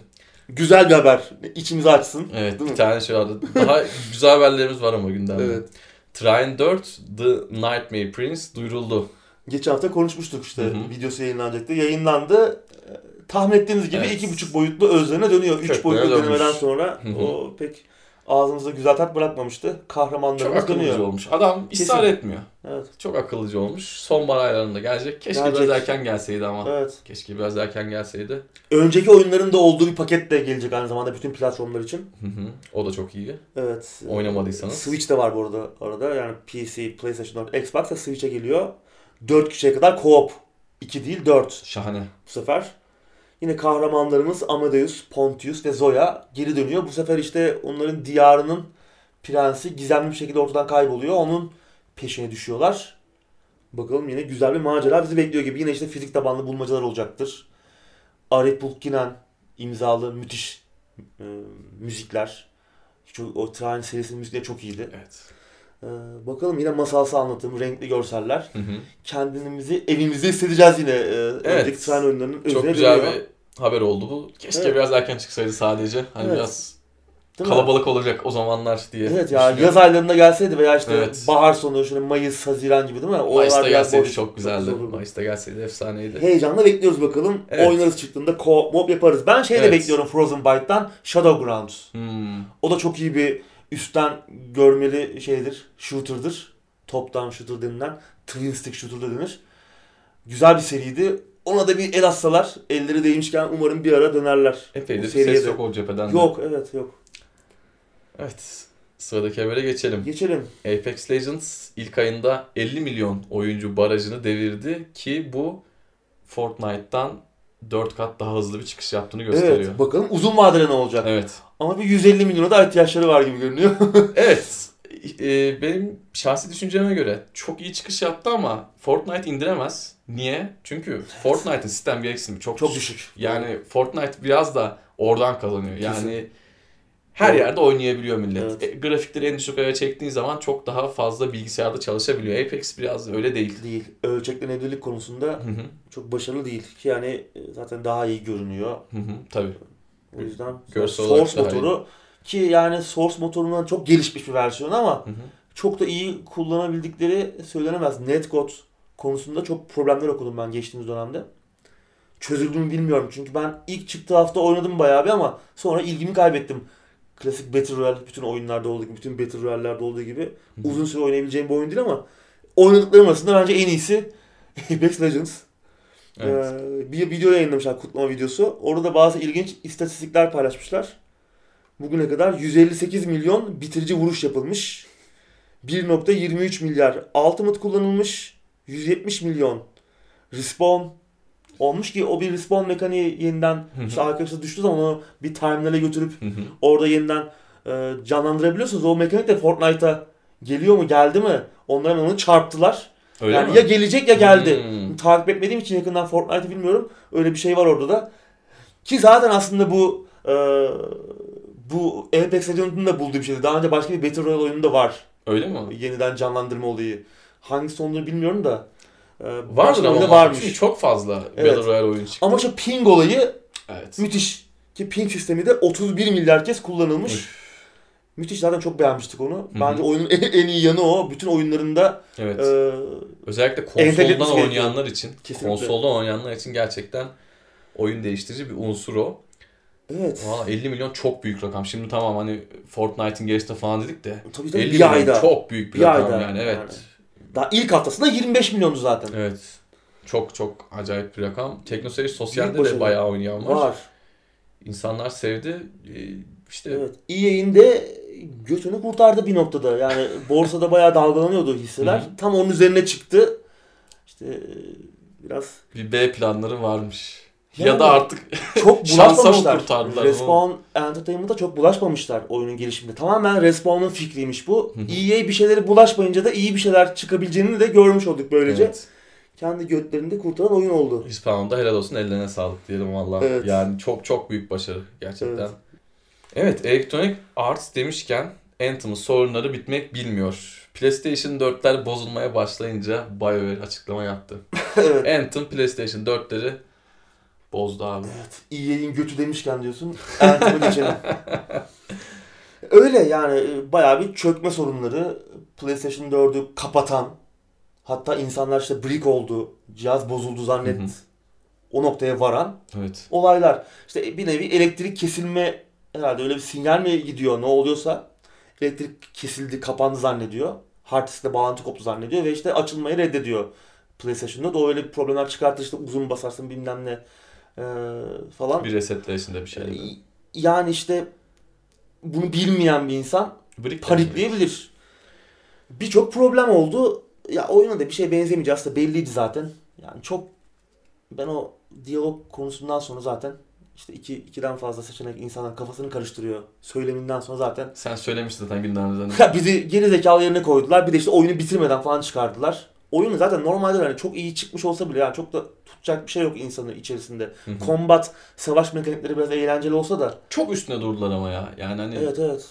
Güzel bir haber. İçimizi açsın. Evet bir mi? tane şey vardı. Daha güzel haberlerimiz var ama gündemde. Evet. Trine 4 The Nightmare Prince duyuruldu. Geçen hafta konuşmuştuk işte Hı hı. videosu yayınlanacaktı. Yayınlandı. Ee, Tahmin ettiğiniz gibi Evet. iki buçuk boyutlu özlerine dönüyor. Üç Köklerine boyutlu dönmüş. denemeden sonra Hı hı. o pek ağzımızda güzel tat bırakmamıştı. Çok Kahramanlarımız akıllıcı dönüyor. olmuş. Adam ısrar Kesin. etmiyor. Evet. Çok akıllıcı olmuş. Sonbahar aylarında gelecek. Keşke Gelecek. biraz erken gelseydi ama. Evet. Keşke biraz erken gelseydi. Önceki oyunların da olduğu bir paket de gelecek aynı zamanda bütün platformlar için. Hı hı. O da çok iyi. Evet. Oynamadıysanız. Switch de var bu arada arada. Yani PC, PlayStation 4, Xbox da Switch'e geliyor. 4 kişiye kadar co-op. 2 değil 4 Şahane. bu sefer. Yine kahramanlarımız Amadeus, Pontius ve Zoya geri dönüyor. Bu sefer işte onların diyarının prensi gizemli bir şekilde ortadan kayboluyor. Onun peşine düşüyorlar. Bakalım yine güzel bir macera bizi bekliyor gibi. Yine işte fizik tabanlı bulmacalar olacaktır. Arif Pulkinen imzalı müthiş e, müzikler. Çok, o Trine serisinin müzikleri çok iyiydi. Evet. Ee, bakalım yine masalsı anlatım, renkli görseller. Hı hı. Kendimizi evimizde hissedeceğiz yine. Ee, önceki Trine oyunlarının Çok güzel dönüyor. bir haber oldu bu. Keşke Evet. biraz erken çıksaydı sadece. Hani Evet. biraz Değil mi? kalabalık olacak o zamanlar diye. Evet ya yaz aylarında gelseydi veya işte Evet. bahar sonu şöyle Mayıs, Haziran gibi değil mi? O Mayıs'ta gelseydi boş- çok güzeldi. güzel olurdu. Mayıs'ta gelseydi efsaneydi. Heyecanla bekliyoruz bakalım. Evet. Oynarız çıktığında co mob yaparız. Ben şey de Evet. bekliyorum Frozen Byte'dan Shadowgrounds. Hmm. O da çok iyi bir üstten görmeli şeydir. Shooter'dır. Top down shooter denilen. Twin stick shooter da denir. Güzel bir seriydi. Ona da bir el atsalar, elleri değmişken umarım bir ara dönerler. Bu seriye ses de. yok o cepheden de. Yok, evet yok. Evet. Sıradaki habere geçelim. Geçelim. Apex Legends ilk ayında 50 milyon oyuncu barajını devirdi ki bu Fortnite'tan 4 kat daha hızlı bir çıkış yaptığını gösteriyor. Evet, bakalım uzun vadede ne olacak? Evet. Ama bir 150 milyona da ihtiyaçları var gibi görünüyor. Evet. Ee, benim şahsi düşünceme göre çok iyi çıkış yaptı ama Fortnite indiremez. Niye? Çünkü Fortnite'ın sistem gereksinimi çok, Çok düşük. düşük. Yani Fortnite biraz da oradan kazanıyor. Yani Kesin. her Doğru. yerde oynayabiliyor millet. Evet. E, grafikleri en düşük ayara çektiğin zaman çok daha fazla bilgisayarda çalışabiliyor. Apex biraz öyle değil. Değil. Ölçeklenebilirlik konusunda Hı hı. çok başarılı değil. Ki yani e, zaten daha iyi görünüyor. Hı hı. Tabii. O yüzden Görsel Source daha iyi. motoru ki yani Source motorundan çok gelişmiş bir versiyon ama Hı hı. çok da iyi kullanabildikleri söylenemez. Netcode konusunda çok problemler okudum ben geçtiğimiz dönemde. Çözüldüğünü bilmiyorum çünkü ben ilk çıktığı hafta oynadım bayağı bir ama sonra ilgimi kaybettim. Klasik Battle Royale bütün oyunlarda olduğu gibi, bütün Battle Royale'lerde olduğu gibi hı. uzun süre oynayabileceğim bir oyun değil ama oynadıklarım arasında bence en iyisi Apex Legends. Evet. Ee, bir video yayınlamışlar kutlama videosu. Orada da bazı ilginç istatistikler paylaşmışlar. Bugüne kadar 158 milyon bitirici vuruş yapılmış. 1.23 milyar ultimate kullanılmış. 170 milyon respawn olmuş ki o bir respawn mekaniği yeniden işte arkadaşlar düştüğü zaman onu bir timeline götürüp orada yeniden e, canlandırabiliyorsunuz. O mekanik de Fortnite'a geliyor mu geldi mi? Onlar hemen onu çarptılar. Öyle yani mi? ya gelecek ya geldi Hmm. takip etmediğim için yakından Fortnite'ı bilmiyorum. Öyle bir şey var orada da. Ki zaten aslında bu e, bu Apex Legends'ın da bulduğu bir şeydi. Daha önce başka bir Battle Royale oyununda var. Öyle mi? Yeniden canlandırma olayı. Hangisi olduğunu bilmiyorum da. E, Vardır ama varmış. varmış. çok fazla Evet. Battle Royale oyun çıktı. Ama şu ping olayı Evet. müthiş. Ki ping sistemi de 31 milyar kez kullanılmış. Üf. Müthiş zaten çok beğenmiştik onu. Bence oyunun en, iyi yanı o. Bütün oyunlarında Evet. e, Özellikle konsoldan oynayanlar için, Kesinlikle. konsoldan oynayanlar için gerçekten oyun değiştirici bir unsur o. evet. Valla 50 milyon çok büyük rakam. Şimdi tamam hani Fortnite'in geçti falan dedik de Tabii tabii 50 bir milyon ayda. çok büyük bir, Bir rakam ayda yani evet. yani. Daha ilk haftasında 25 milyondu zaten. Evet. Çok çok acayip bir rakam. TeknoSeyir Sosyal'de de bayağı oynayan var. Var. İnsanlar sevdi. Ee, İşte Evet. EA'in de götünü kurtardı bir noktada. Yani borsada bayağı dalgalanıyordu hisseler. Hı hı. Tam onun üzerine çıktı. İşte e, biraz bir B planları varmış. Yani ya da artık çok bulaşmamışlar. Respawn Entertainment'a çok bulaşmamışlar oyunun gelişiminde. Tamamen Respawn'un fikriymiş bu. Hı hı. EA bir şeyleri bulaşmayınca da iyi bir şeyler çıkabileceğini de görmüş olduk böylece. evet. Kendi götlerinde kurtaran oyun oldu. Hispanol'da helal olsun ellerine sağlık diyelim valla. Evet. Yani çok çok büyük başarı gerçekten. Evet. Evet, Electronic Arts demişken Anthem'ın sorunları bitmek bilmiyor. PlayStation 4'ler bozulmaya başlayınca BioWare açıklama yaptı. evet. Anthem PlayStation 4'leri bozdu abi. EA'in götü demişken diyorsun. Anthem'ı geçelim. Öyle yani e, bayağı bir çökme sorunları. PlayStation 4'ü kapatan hatta insanlar işte brick oldu, cihaz bozuldu zannet. Hı hı. O noktaya varan Evet. olaylar. İşte bir nevi elektrik kesilme herhalde öyle bir sinyal mi gidiyor ne oluyorsa elektrik kesildi, kapandı zannediyor. Hard diskle bağlantı koptu zannediyor ve işte açılmayı reddediyor PlayStation'da. Da öyle bir problemler çıkarttı işte uzun basarsın bilmem ne e, falan. Bir resetleyişinde bir şey. E, Yani işte bunu bilmeyen bir insan Brick panikleyebilir. Birçok problem oldu. Ya oyuna da bir şey benzemeyeceği aslında belliydi zaten. Yani çok ben o diyalog konusundan sonra zaten işte iki, ikiden fazla seçenek insanlar kafasını karıştırıyor. Söyleminden sonra zaten Sen söylemiştin zaten gündemimizden. ya bizi geri zekalı yerine koydular. Bir de işte oyunu bitirmeden falan çıkardılar. Oyunu zaten normalde hani çok iyi çıkmış olsa bile yani çok da tutacak bir şey yok insanı içerisinde. Hı hı. Combat, savaş mekanikleri biraz eğlenceli olsa da Çok üstüne durdular ama ya. Yani hani Evet evet.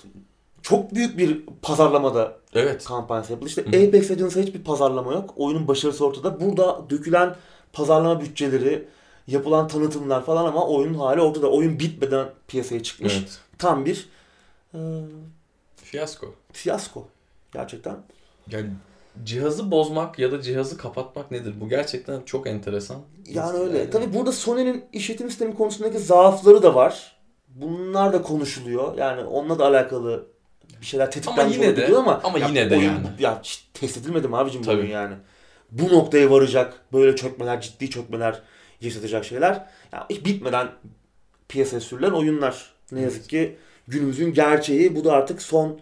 Çok büyük bir pazarlamada evet. kampanyası yapıldı. İşte Hı. Apex Legends'a hiçbir pazarlama yok. Oyunun başarısı ortada. Burada dökülen pazarlama bütçeleri, yapılan tanıtımlar falan ama oyunun hali ortada. Oyun bitmeden piyasaya çıkmış. Evet. Tam bir e, Fiyasko. fiyasko. Gerçekten. Yani cihazı bozmak ya da cihazı kapatmak nedir? Bu gerçekten çok enteresan. Yani öyle. Tabii burada Sony'nin işletim sistemi konusundaki zaafları da var. Bunlar da konuşuluyor. Yani onunla da alakalı bir şeyler tetiklenmiş yine de- olabiliyor ama ama ya yine de oyun- yani. Ya test edilmedi mi abicim bu Tabii. oyun yani? Bu noktaya varacak böyle çökmeler, ciddi çökmeler yaşatacak şeyler. Ya hiç bitmeden piyasaya sürülen oyunlar. Ne yazık ki günümüzün gerçeği. Bu da artık son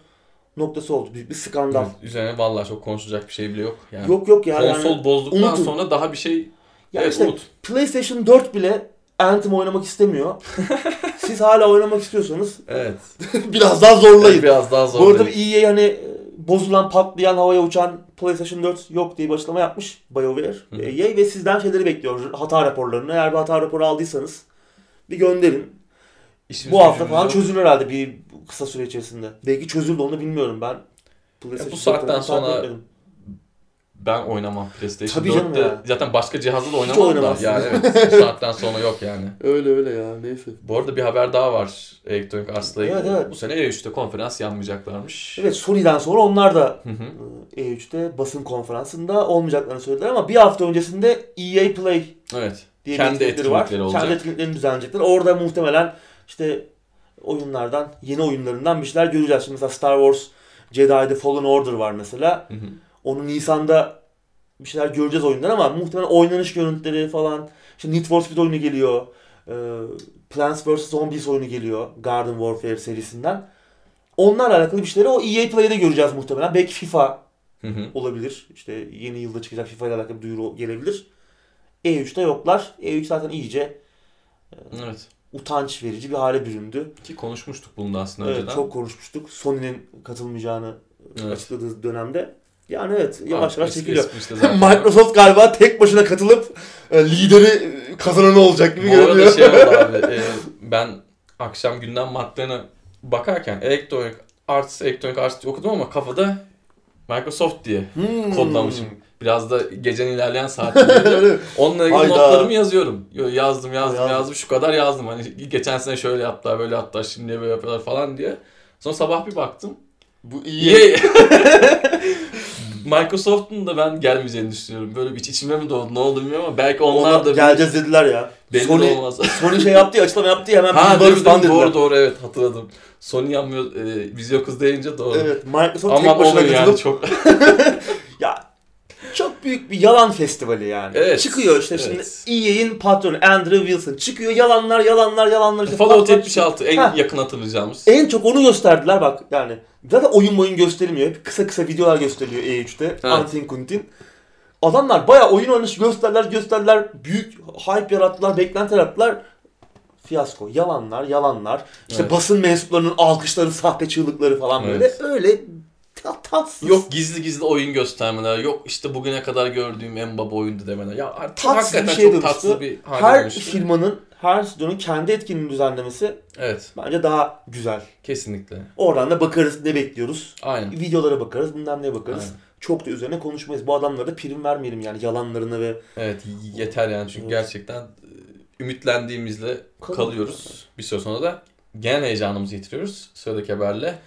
noktası oldu. Büyük bir skandal. Evet, üzerine vallahi çok konuşacak bir şey bile yok. Yani Yok yok ya. konsol yani, bozduktan unutun. sonra daha bir şey Ya evet, işte unut. PlayStation 4 bile Anthem oynamak istemiyor. Siz hala oynamak istiyorsanız Evet. biraz daha zorlayın. Biraz daha zor. Bu arada. EA hani e, bozulan, patlayan, havaya uçan PlayStation 4 yok diye bir açıklama yapmış BioWare. Hı. EA ve sizden şeyleri bekliyor. Hata raporlarını. Eğer bir hata raporu aldıysanız bir gönderin. İşimiz Bu hafta falan yok. çözülür herhalde bir kısa süre içerisinde. Belki çözüldü onu bilmiyorum ben. PlayStation bu saatten 4 tarafını takip sonra-. Ben oynamam PlayStation Tabii canım 4'te. ya. Zaten başka cihazda da oynamam da. Yani evet bu saatten sonra yok yani. Öyle öyle ya neyse. Bu arada bir haber daha var Electronic Arts'la ilgili. Evet, evet. Bu sene E3'te konferans yanmayacaklarmış. Evet Sony'den sonra onlar da Hı hı. e, E3'te basın konferansında olmayacaklarını söylediler ama bir hafta öncesinde EA Play Evet. diye Kendi bir etkinlikleri var. olacak. Kendi etkinliklerini düzenleyecekler. Orada muhtemelen işte oyunlardan, yeni oyunlarından bir şeyler göreceğiz. Şimdi mesela Star Wars Jedi'de Fallen Order var mesela. Hı hı. Onu Nisan'da bir şeyler göreceğiz oyundan ama muhtemelen oynanış görüntüleri falan. İşte Need for Speed oyunu geliyor. Ee, Plants vs. Zombies oyunu geliyor. Garden Warfare serisinden. Onlarla alakalı bir şeyleri o EA Play'de göreceğiz muhtemelen. Belki FIFA Hı hı. olabilir. İşte yeni yılda çıkacak FIFA ile alakalı bir duyuru gelebilir. E3'te yoklar. E3 zaten iyice Evet. utanç verici bir hale büründü. Ki konuşmuştuk bunu da aslında Evet, önceden. çok konuşmuştuk. Sony'nin katılmayacağını Evet. açıkladığı dönemde. Yani evet yavaş yavaş çekiliyor. Microsoft galiba tek başına katılıp e, lideri kazananı olacak gibi Bu arada görünüyor. şey oldu abi. e, ben akşam gündem maddelerine bakarken Electronic Arts, Electronic Arts okudum ama kafada Microsoft diye Hmm. kodlamışım. Biraz da gecenin ilerleyen saatlerinde. Onunla ilgili Hayda. notlarımı yazıyorum. Yo, Yazdım, yazdım, Yazdım. yazdım. Şu kadar yazdım. Hani geçen sene şöyle yaptılar, böyle yaptılar, şimdi böyle yapıyorlar falan diye. Sonra sabah bir baktım. Bu iyi. Microsoft'un da ben gelmeyeceğini düşünüyorum. Böyle bir iç içime mi doğdu, ne oldu bilmiyorum ama belki onlar Onlar da geleceğiz dediler ya. belli Sony, olmaz. Sony şey yaptı ya açıklama yaptı ya hemen ha biz varız falan dediler. doğru doğru evet hatırladım. Sony yanmıyor, e, Vizyo kız deyince doğru. Evet Microsoft Ama tek başına yani katılıp çok. çok büyük bir yalan festivali yani. Evet. Çıkıyor işte Evet. şimdi EA'in patronu Andrew Wilson çıkıyor yalanlar yalanlar yalanlar. işte Fallout patlar- 76 en Ha. yakın hatırlayacağımız. En çok onu gösterdiler bak yani. Zaten oyun oyun gösterilmiyor. Hep kısa kısa videolar gösteriliyor E3'te. Evet. Antin Kuntin. Adamlar bayağı oyun oynayışı gösterdiler gösterdiler. Büyük hype yarattılar, beklenti yarattılar. Fiyasko. Yalanlar, yalanlar. İşte Evet. basın mensuplarının alkışları, sahte çığlıkları falan böyle. Evet. Öyle ta- tatsız. Yok gizli gizli oyun göstermeler, yok işte bugüne kadar gördüğüm en baba oyundu demeler. Ya artık Tatsız hakikaten bir şeye çok dönüştü. tatsız bir hale Her dönüştü. firmanın, her stüdyonun kendi etkinliğini düzenlemesi Evet, bence daha güzel. kesinlikle. Oradan da bakarız ne bekliyoruz. Aynen. Videolara bakarız, bilmem neye bakarız. Aynen. Çok da üzerine konuşmayız. Bu adamlara da prim vermeyelim yani yalanlarına ve Evet, yeter yani çünkü Evet. gerçekten e, ümitlendiğimizle Kalın. kalıyoruz. Bir süre sonra da genel heyecanımızı yitiriyoruz. Sıradaki haberle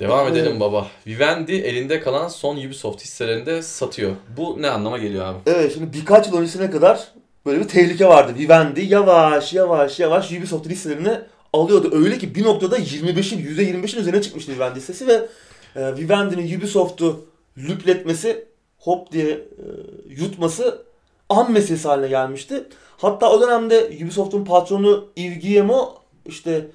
devam Evet. edelim baba. Vivendi elinde kalan son Ubisoft hisselerini de satıyor. Bu ne anlama geliyor abi? Evet şimdi birkaç yıl öncesine kadar böyle bir tehlike vardı. Vivendi yavaş yavaş yavaş Ubisoft listelerini alıyordu. Öyle ki bir noktada 25'in %25'in üzerine çıkmıştı Vivendi listesi ve e, Vivendi'nin Ubisoft'u lüpletmesi hop diye e, yutması an meselesi haline gelmişti. Hatta o dönemde Ubisoft'un patronu Yves Guillemot işte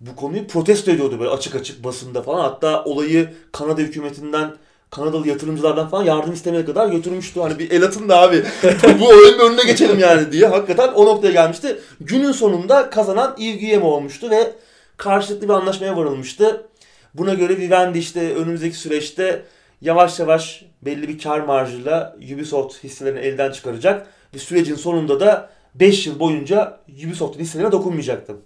bu konuyu protesto ediyordu böyle açık açık basında falan. Hatta olayı Kanada hükümetinden Kanadalı yatırımcılardan falan yardım istemeye kadar götürmüştü. Hani bir el atın da abi bu oyunun önüne geçelim yani diye. Hakikaten o noktaya gelmişti. Günün sonunda kazanan Yves olmuştu ve karşılıklı bir anlaşmaya varılmıştı. Buna göre Vivendi işte önümüzdeki süreçte yavaş yavaş belli bir kar marjıyla Ubisoft hisselerini elden çıkaracak. Ve sürecin sonunda da 5 yıl boyunca Ubisoft'un hisselerine dokunmayacaktı.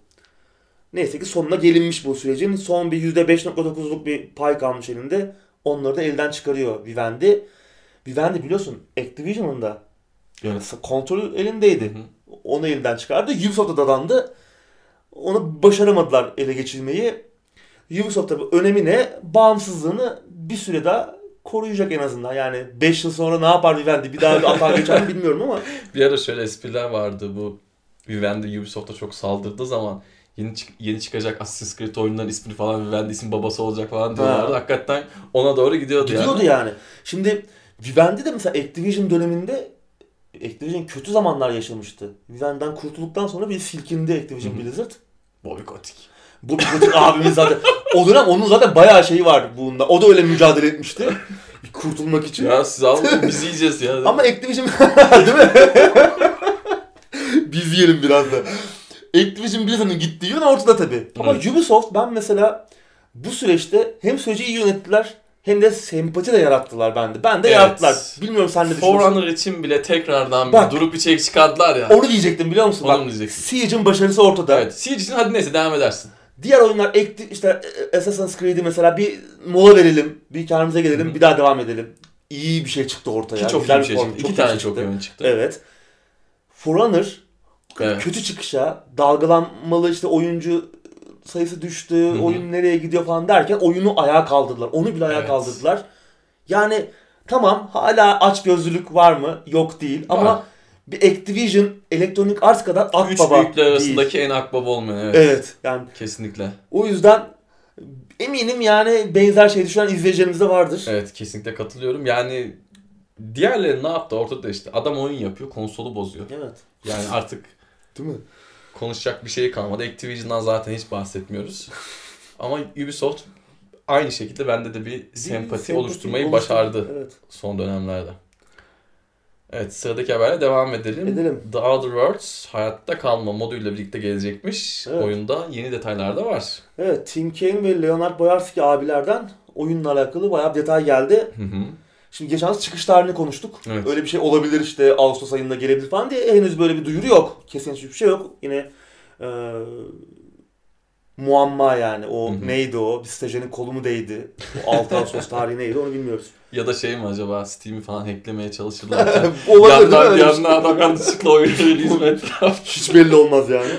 Neyse ki sonuna gelinmiş bu sürecin. Son bir %5.9'luk bir pay kalmış elinde. Onları da elden çıkarıyor Vivendi. Vivendi biliyorsun Activision'ın da Evet. kontrolü elindeydi. Hı. Onu elinden çıkardı. Ubisoft'a dadandı. Onu başaramadılar ele geçirmeyi. Ubisoft tabi önemi ne? Bağımsızlığını bir süre daha koruyacak en azından. Yani 5 yıl sonra ne yapar Vivendi? Bir daha bir atar geçer mi bilmiyorum ama. Bir ara şöyle espriler vardı bu Vivendi Ubisoft'a çok saldırdığı zaman yeni çık- yeni çıkacak Assassin's Creed oyunların ismini falan Vivendi isim babası olacak falan diyorlardı. Ha. Hakikaten ona doğru gidiyordu, Gidiyordu yani. yani. Şimdi Vivendi de mesela Activision döneminde Activision kötü zamanlar yaşamıştı. Vivendi'den kurtulduktan sonra bir silkindi Activision Hı hı. Blizzard. Bobby Kotick. Bu bu abimiz zaten. O dönem onun zaten bayağı şeyi vardı bunda. O da öyle mücadele etmişti. Kurtulmak için. Ya siz alın biz yiyeceğiz ya. Ama Activision değil mi? Biz yiyelim biraz da. Activision Blizzard'ın gittiği yön ortada tabii. Ama Evet. Ubisoft ben mesela bu süreçte hem süreci iyi yönettiler hem de sempati de yarattılar bende. Ben de Evet. yarattılar. Bilmiyorum sen ne düşünüyorsun? Forerunner için bile tekrardan Bak. bir durup içerik çıkardılar ya. Onu diyecektim biliyor musun? Onu Bak, mu diyeceksin? Siege'in başarısı ortada. Evet. Siege için hadi neyse devam edersin. Diğer oyunlar işte e, Assassin's Creed'i mesela bir mola verelim, bir kendimize gelelim, Hı hı. bir daha devam edelim. iyi bir şey çıktı ortaya. Ki çok Güzel iyi bir şey çıktı. çok İki iyi tane bir şey çok iyi çıktı. Evet. Forerunner Evet. kötü çıkışa, dalgalanmalı işte oyuncu sayısı düştü, hı. oyun nereye gidiyor falan derken oyunu ayağa kaldırdılar. Onu bile ayağa Evet. kaldırdılar. Yani tamam hala aç gözlülük var mı? Yok değil ama Var. bir Activision Electronic Arts kadar Üç akbaba büyükler arasındaki en akbaba olmayan evet. Evet yani Kesinlikle. o yüzden eminim yani benzer şey düşünen izleyicilerimiz de vardır. Evet kesinlikle katılıyorum. Yani diğerleri ne yaptı ortada işte. Adam oyun yapıyor konsolu bozuyor. Evet. Yani artık Değil mi? konuşacak bir şey kalmadı. Activision'dan zaten hiç bahsetmiyoruz. Ama Ubisoft aynı şekilde bende de bir sempati, oluşturmayı oluşturdu. başardı Evet. son dönemlerde. Evet sıradaki haberle devam edelim. Edelim. The Outer Worlds hayatta kalma moduyla birlikte gelecekmiş. Evet. Oyunda yeni detaylar da var. Evet, Tim Kaine ve Leonard Boyarski abilerden oyunla alakalı bayağı bir detay geldi. Hı hı. Şimdi geçen hafta çıkış tarihini konuştuk. Evet. Öyle bir şey olabilir işte Ağustos ayında gelebilir falan diye henüz böyle bir duyuru yok. Kesin hiçbir şey yok. Yine e, muamma yani. O Hı hı. neydi o? Bir stajyerin kolu mu değdi? O 6 Ağustos tarihi neydi onu bilmiyoruz. Ya da şey mi acaba Steam'i falan hacklemeye çalışırlarken olabilir değil mi? yandan, yandan adam yanlışlıkla oyunu release. Hiç belli olmaz yani.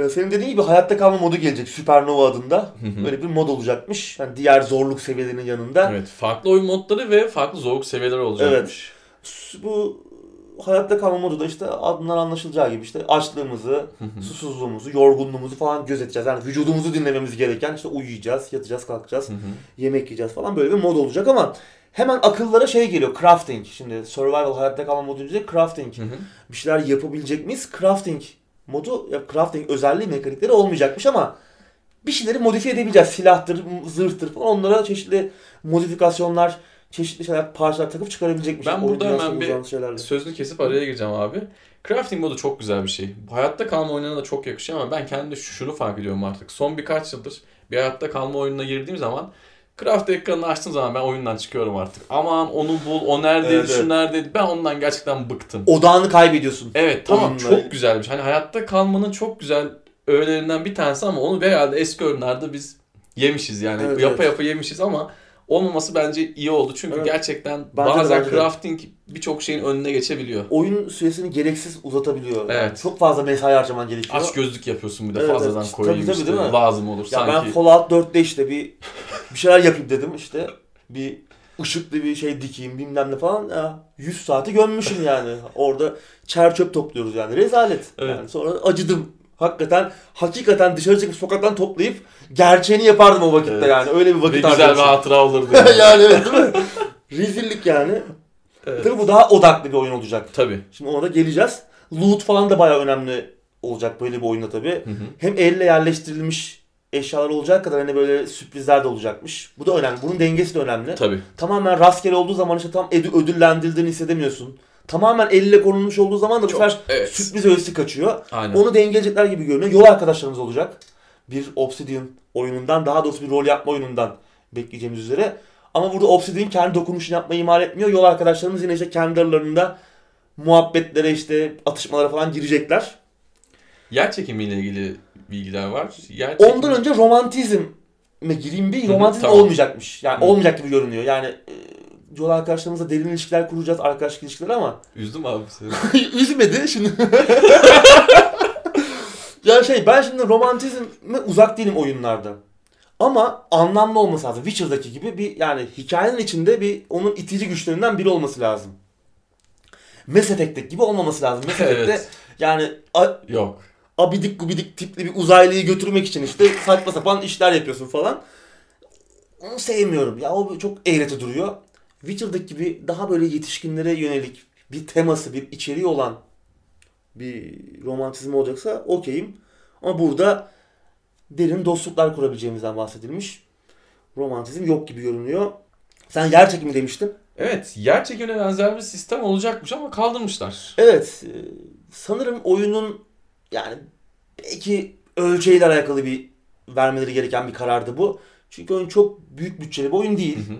E, Senin dediğin gibi hayatta kalma modu gelecek Supernova adında. Böyle bir mod olacakmış. Yani diğer zorluk seviyelerinin yanında. Evet farklı oyun modları ve farklı zorluk seviyeleri olacakmış. Bu hayatta kalma modu da işte adından anlaşılacağı gibi işte açlığımızı, susuzluğumuzu, yorgunluğumuzu falan gözeteceğiz. Yani vücudumuzu dinlememiz gereken işte uyuyacağız, yatacağız, kalkacağız, yemek yiyeceğiz falan böyle bir mod olacak ama hemen akıllara şey geliyor crafting. Şimdi survival hayatta kalma modu deyince crafting. Bir şeyler yapabilecek miyiz? Crafting modu, ya crafting özelliği mekanikleri olmayacakmış ama bir şeyleri modifiye edebileceğiz. Silahtır, zırhtır falan onlara çeşitli modifikasyonlar, çeşitli şeyler, parçalar takıp çıkarabilecekmiş. Ben burada hemen bir şeylerle. Sözünü kesip araya gireceğim abi. Crafting modu çok güzel bir şey. Hayatta kalma oyununa da çok yakışıyor ama ben kendi şunu fark ediyorum artık. Son birkaç yıldır bir hayatta kalma oyununa girdiğim zaman craft ekranını açtığım zaman ben oyundan çıkıyorum artık. Aman onu bul, o neredeydi, Evet, şu evet. neredeydi. Ben ondan gerçekten bıktım. Odağını kaybediyorsun. Evet tamam Oyunla- çok güzelmiş. Hani hayatta kalmanın çok güzel öğelerinden bir tanesi ama onu herhalde eski oyunlarda biz yemişiz yani. Evet, yapa evet. yapa yemişiz ama olmaması bence iyi oldu. Çünkü Evet. gerçekten Bence bazen bence crafting birçok şeyin önüne geçebiliyor. Oyun süresini gereksiz uzatabiliyor. Yani Evet. çok fazla mesai harcaman gerekiyor. Aç gözlük yapıyorsun bir de Evet, fazladan evet. koyayım Tabii, tabii, işte değil mi? lazım olur ya sanki. ben Fallout 4'te işte bir bir şeyler yapayım dedim işte. Bir ışıklı bir şey dikeyim bilmem ne falan. Ya, 100 saati gömmüşüm yani. Orada çer çöp topluyoruz yani. Rezalet. Evet. Yani sonra acıdım. Hakikaten hakikaten dışarı çıkıp sokaktan toplayıp gerçeğini yapardım o vakitte Evet. yani. Öyle bir vakit güzel bir hatıra olurdu. yani. yani evet değil mi? Rezillik yani. Evet. Tabii bu daha odaklı bir oyun olacak. Tabii. Şimdi ona da geleceğiz. Loot falan da bayağı önemli olacak böyle bir oyunda tabii. Hı hı. Hem elle yerleştirilmiş eşyalar olacak kadar hani böyle sürprizler de olacakmış. Bu da önemli. Bunun dengesi de önemli. Tabii. Tamamen rastgele olduğu zaman işte tam ödü- ödüllendirildiğini hissedemiyorsun. Tamamen elle korunmuş olduğu zaman da bu sefer evet. sürpriz öğesi kaçıyor. Aynen. Onu dengeleyecekler gibi görünüyor. Yol arkadaşlarımız olacak. Bir Obsidian oyunundan daha doğrusu bir rol yapma oyunundan bekleyeceğimiz üzere. Ama burada Obsidian kendi dokunuşunu yapmayı ihmal etmiyor. Yol arkadaşlarımız yine işte kendi aralarında muhabbetlere işte atışmalara falan girecekler. Yer çekimiyle ilgili bilgiler var. Yer çekimi... Ondan önce romantizme gireyim bir romantizm tamam. olmayacakmış. Yani Hı. olmayacak gibi görünüyor. Yani e, yol arkadaşlarımızla derin ilişkiler kuracağız, arkadaşlık ilişkileri ama Üzdüm abi seni. üzmedi şimdi. ya şey ben şimdi romantizme uzak değilim oyunlarda. Ama anlamlı olması lazım. Witcher'daki gibi bir yani hikayenin içinde bir onun itici güçlerinden biri olması lazım. Mass Effect'teki gibi olmaması lazım. Mass Effect'te Evet. yani a- Yok. abidik gubidik tipli bir uzaylıyı götürmek için işte saçma sapan işler yapıyorsun falan. Onu sevmiyorum. Ya o çok eğreti duruyor. Witcher'daki gibi daha böyle yetişkinlere yönelik bir teması, bir içeriği olan bir romantizm olacaksa okeyim. Ama burada derin dostluklar kurabileceğimizden bahsedilmiş. Romantizm yok gibi görünüyor. Sen yer çekimi demiştin. Evet. Yer çekimine benzer bir sistem olacakmış ama kaldırmışlar. Evet. e, Sanırım oyunun yani belki ölçeğiyle alakalı bir vermeleri gereken bir karardı bu. Çünkü oyun çok büyük bütçeli bir oyun değil. Hı hı.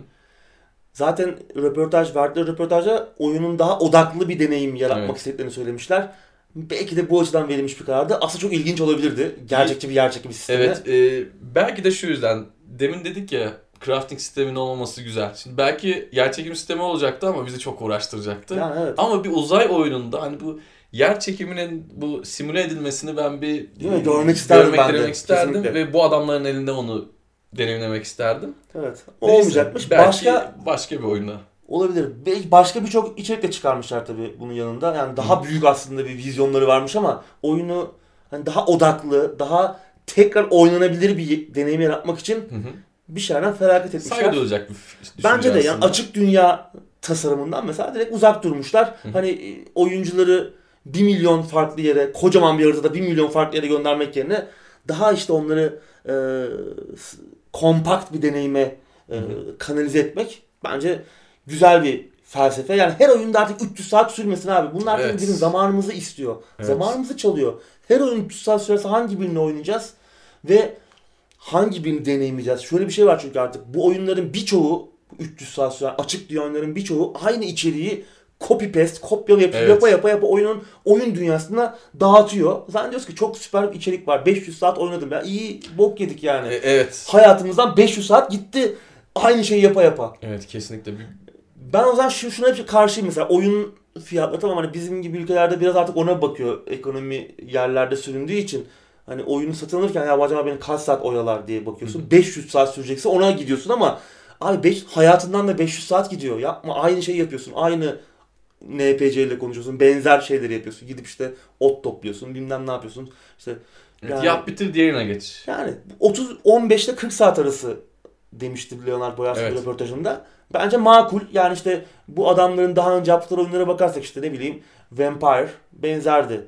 Zaten röportaj verdikleri röportajda oyunun daha odaklı bir deneyim yaratmak Evet. istediklerini söylemişler. Belki de bu açıdan verilmiş bir karardı. Aslında çok ilginç olabilirdi. Gerçekçi bir yer çekimi sistemi. Evet. e, belki de şu yüzden. Demin dedik ya crafting sisteminin olmaması güzel. Şimdi belki yer çekim sistemi olacaktı ama bizi çok uğraştıracaktı. Yani evet. Ama bir uzay oyununda hani bu yer çekiminin bu simüle edilmesini ben bir Değil mi? Görmek isterdim görmek, ben de. isterdim Kesinlikle. ve bu adamların elinde onu deneyimlemek isterdim. Evet. Neyse, Olmayacakmış. Belki Başka başka bir oyunda. olabilir. Başka birçok içerik de çıkarmışlar tabii bunun yanında. Yani daha büyük aslında bir vizyonları varmış ama oyunu hani daha odaklı, daha tekrar oynanabilir bir deneyim yaratmak için Hı hı. bir şeylerden feragat etmişler. Saygı duyulacak bir Bence de yani aslında. açık dünya tasarımından mesela direkt uzak durmuşlar. Hı hı. Hani e, oyuncuları bir milyon farklı yere, kocaman bir haritada bir milyon farklı yere göndermek yerine daha işte onları e, kompakt bir deneyime e, kanalize etmek bence güzel bir felsefe. Yani her oyunda artık 300 saat sürmesin abi. Bunlar Evet. bizim zamanımızı istiyor. Evet. Zamanımızı çalıyor. Her oyun 300 saat sürerse hangi birini oynayacağız? Ve hangi birini deneyimleyeceğiz? Şöyle bir şey var çünkü artık bu oyunların birçoğu bu 300 saat süren açık dünya oyunların birçoğu aynı içeriği copy paste, kopyala yapıyor, Evet. yapa yapa yapa oyunun oyun dünyasına dağıtıyor. Zannediyoruz ki çok süper bir içerik var. 500 saat oynadım ya. iyi bok yedik yani. E, evet. Hayatımızdan 500 saat gitti. Aynı şeyi yapa yapa. Evet kesinlikle. Ben o zaman şu, şuna hep karşıyım mesela oyun fiyatları tamam hani bizim gibi ülkelerde biraz artık ona bakıyor ekonomi yerlerde süründüğü için. Hani oyunu satın alırken ya acaba beni kaç saat oyalar diye bakıyorsun. 500 saat sürecekse ona gidiyorsun ama abi beş, hayatından da 500 saat gidiyor. Yapma aynı şeyi yapıyorsun. Aynı NPC ile konuşuyorsun. Benzer şeyleri yapıyorsun. Gidip işte ot topluyorsun. Bilmem ne yapıyorsun. İşte evet, Yani- Yap bitir diğerine geç. yani 30 15 ile 40 saat arası demişti Leonard Boyarski Evet. röportajında. Bence makul. Yani işte bu adamların daha önce yaptıkları oyunlara bakarsak işte ne bileyim Vampire benzerdi.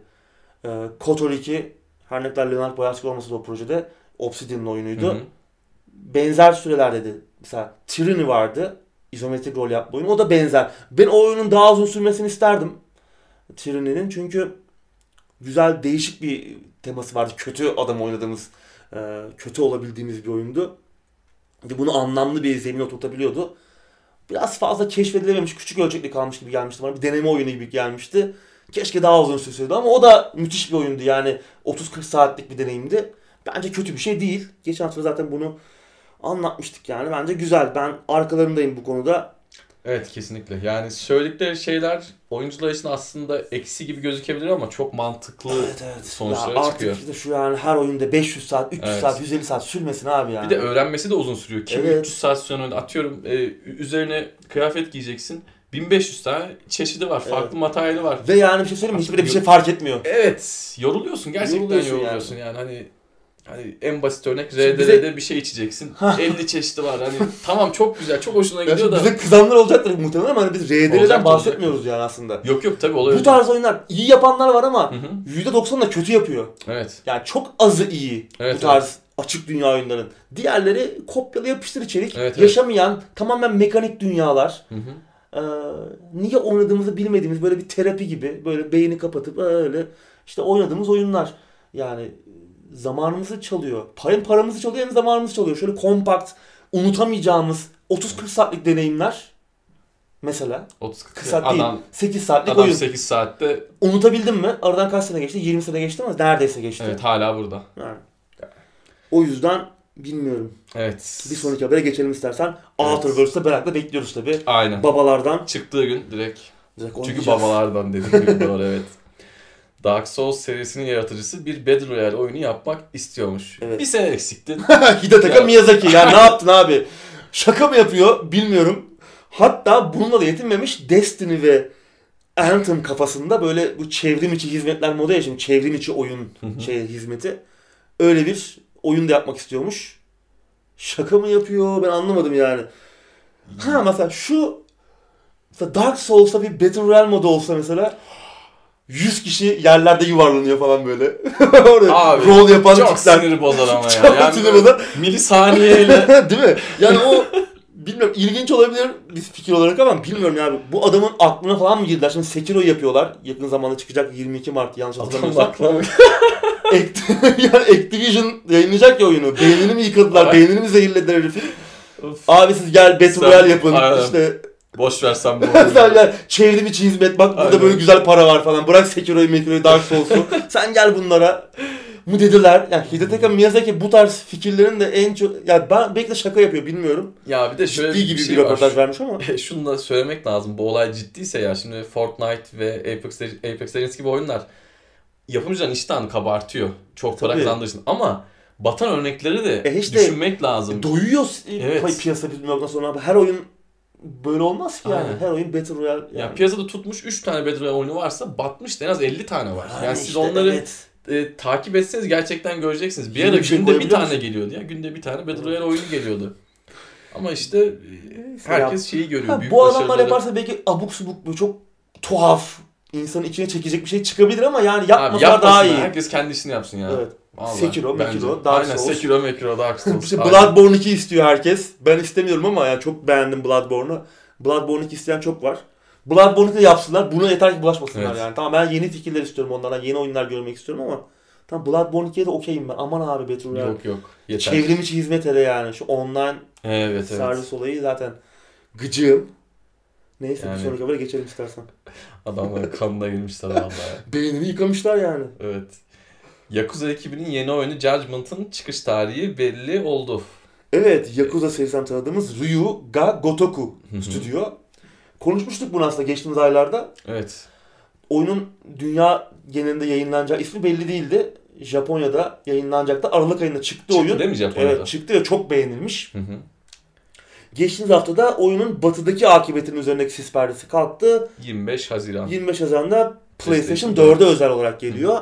Ee, KOTOR 2 her ne kadar Leonard Boyarski olmasa da o projede Obsidian'ın oyunuydu. Hı hı. Benzer süreler dedi. Mesela Tyranny vardı. İzometrik rol yapma oyunu. O da benzer. Ben o oyunun daha uzun sürmesini isterdim. Tyranny'nin. Çünkü güzel değişik bir teması vardı. Kötü adam oynadığımız, e, kötü olabildiğimiz bir oyundu. Ve bunu anlamlı bir zemine oturtabiliyordu. Biraz fazla keşfedilememiş, küçük ölçekli kalmış gibi gelmişti bana. Bir deneme oyunu gibi gelmişti. Keşke daha uzun sürseydi ama o da müthiş bir oyundu. Yani 30-40 saatlik bir deneyimdi. Bence kötü bir şey değil. Geçen hafta zaten bunu anlatmıştık yani. Bence güzel. Ben arkalarındayım bu konuda. Evet kesinlikle. Yani söyledikleri şeyler oyuncular için aslında eksi gibi gözükebilir ama çok mantıklı Evet evet. sonuçlara ya artık çıkıyor. işte şu yani her oyunda 500 saat, 300 Evet. saat, 150 saat sürmesin abi yani. Bir de öğrenmesi de uzun sürüyor. Kim Evet. 300 saat sonra atıyorum e, üzerine kıyafet giyeceksin. 1500 tane çeşidi var. Farklı Evet. materyali var. Ve yani bir şey söyleyeyim mi? Hiçbir de bir şey fark etmiyor. Evet. Yoruluyorsun. Gerçekten Yoruluyorsun yoruluyorsun, yani. hani hani en basit örnek RDR'de bir şey içeceksin. 50 çeşidi var. Hani tamam çok güzel, çok hoşuna gidiyor da. bize kızanlar olacaktır muhtemelen ama hani biz RDR'den Olacak, bahsetmiyoruz yani aslında. Yok yok tabii olabilir. Bu tarz oyunlar iyi yapanlar var ama Hı hı. %90 da kötü yapıyor. Evet. Yani çok azı iyi Evet, bu tarz açık dünya oyunların. Diğerleri kopyala yapıştır içerik. Evet, evet. yaşamayan tamamen mekanik dünyalar. Hı hı. Ee, niye oynadığımızı bilmediğimiz böyle bir terapi gibi böyle beyni kapatıp öyle işte oynadığımız oyunlar. Yani zamanımızı çalıyor. Hem paramızı çalıyor hem zamanımızı çalıyor. Şöyle kompakt, unutamayacağımız 30-40 saatlik deneyimler mesela. 30 40 Kısa adam, değil. 8 saatlik adam oyun. 8 saatte Unutabildim mi? Aradan kaç sene geçti? 20 sene geçti ama neredeyse geçti. evet hala burada. Yani. O yüzden bilmiyorum. Evet. Bir sonraki habere geçelim istersen. Outerverse'de merakla bekliyoruz tabi. Aynen. Babalardan. Çıktığı gün direkt. Direkt Çünkü babalardan doğru evet. Dark Souls serisinin yaratıcısı bir Battle Royale oyunu yapmak istiyormuş. Evet. Bir sene eksikti. Hidetaka Ya. Miyazaki. Ya ne yaptın abi? Şaka mı yapıyor bilmiyorum. Hatta bununla da yetinmemiş Destiny ve Anthem kafasında böyle bu çevrim içi hizmetler modu ya şimdi çevrim içi oyun şey hizmeti. Öyle bir oyun da yapmak istiyormuş. Şaka mı yapıyor ben anlamadım yani. Ha mesela şu mesela Dark Souls'ta bir Battle Royale modu olsa mesela 100 kişi yerlerde yuvarlanıyor falan böyle. Orada Abi, rol yapan Çok tipler. sinir bozar ama ya. Çok Yani sinir bozar. Milisaniyeyle Değil mi? Yani o bilmiyorum ilginç olabilir bir fikir olarak ama bilmiyorum yani bu adamın aklına falan mı girdiler? Şimdi Sekiro'yu yapıyorlar. Yakın zamanda çıkacak 22 Mart yanlış hatırlamıyorsam. yani Activision yayınlayacak ya oyunu. Beynini mi yıkadılar? Beynini mi zehirlediler herifin? Abi siz gel Battle Royale yapın. Aynen. İşte Boş versem bu sen gel çevrim içi hizmet bak burada Aynen. böyle güzel para var falan. Bırak Sekiro'yu, Mekiro'yu, Dark Souls'u. sen gel bunlara. mı dediler. Yani Hidetaka Miyazaki bu tarz fikirlerin de en çok... Yani ben belki de şaka yapıyor bilmiyorum. Ya bir de şöyle Ciddi gibi bir bir, şey var. röportaj vermiş ama. Şunu da söylemek lazım. Bu olay ciddiyse ya şimdi Fortnite ve Apex, Apex Legends gibi oyunlar yapımcıların iştahını kabartıyor. Çok para kazandığı için. Ama batan örnekleri de E işte- düşünmek lazım. Doyuyor Evet. piyasa bir noktadan sonra. Her oyun böyle olmaz ki yani. Aynen. Her oyun Battle Royale. Yani. Ya piyasada tutmuş 3 tane Battle Royale oyunu varsa batmış en az 50 tane var. Yani, Yani siz işte onları evet. e, takip etseniz gerçekten göreceksiniz. Bir ara günde bir tane musun? geliyordu ya. Günde bir tane Battle Royale oyunu geliyordu. Ama işte e, herkes şeyi görüyor. Ha, büyük bu adamlar yaparsa belki abuk subuk böyle çok tuhaf insanın içine çekecek bir şey çıkabilir ama yani Abi yapmasalar yapmasın daha iyi. Herkes kendi işini yapsın ya. Evet. Vallahi, Sekiro. Mekiro, Dark Aynen Souls. Sekiro, Mekiro, Dark Souls. İşte Aynen. Bloodborne 2 istiyor herkes. Ben istemiyorum ama yani çok beğendim Bloodborne'u. Bloodborne 2 isteyen çok var. Bloodborne 2 de yapsınlar. Buna yeter ki bulaşmasınlar Evet. yani. Tamam ben yeni fikirler istiyorum onlardan. Yeni oyunlar görmek istiyorum ama Tamam Bloodborne 2'ye de okeyim ben. Aman abi Battle Royale. Yok yok. Yeter. Çevrim içi hizmet hele yani. Şu online Evet evet. servis olayı zaten gıcığım. Neyse Yani- bir sonraki habere geçelim istersen. Adamların kanına girmişler vallahi. Beynini yıkamışlar yani. Evet. Yakuza ekibinin yeni oyunu Judgment'ın çıkış tarihi belli oldu. Evet Yakuza serisinden tanıdığımız Ryu Ga Gotoku Hı hı. stüdyo. Konuşmuştuk bunu aslında geçtiğimiz aylarda. Evet. Oyunun dünya genelinde yayınlanacağı ismi belli değildi. Japonya'da yayınlanacaktı. Aralık ayında çıktı, Çıktı oyun. değil mi Japonya'da? Evet çıktı ve çok beğenilmiş. Hı hı. Geçtiğimiz haftada oyunun batıdaki akıbetinin üzerindeki sis perdesi kalktı. 25 Haziran. 25 Haziran'da PlayStation PlayStation 4'e özel olarak geliyor.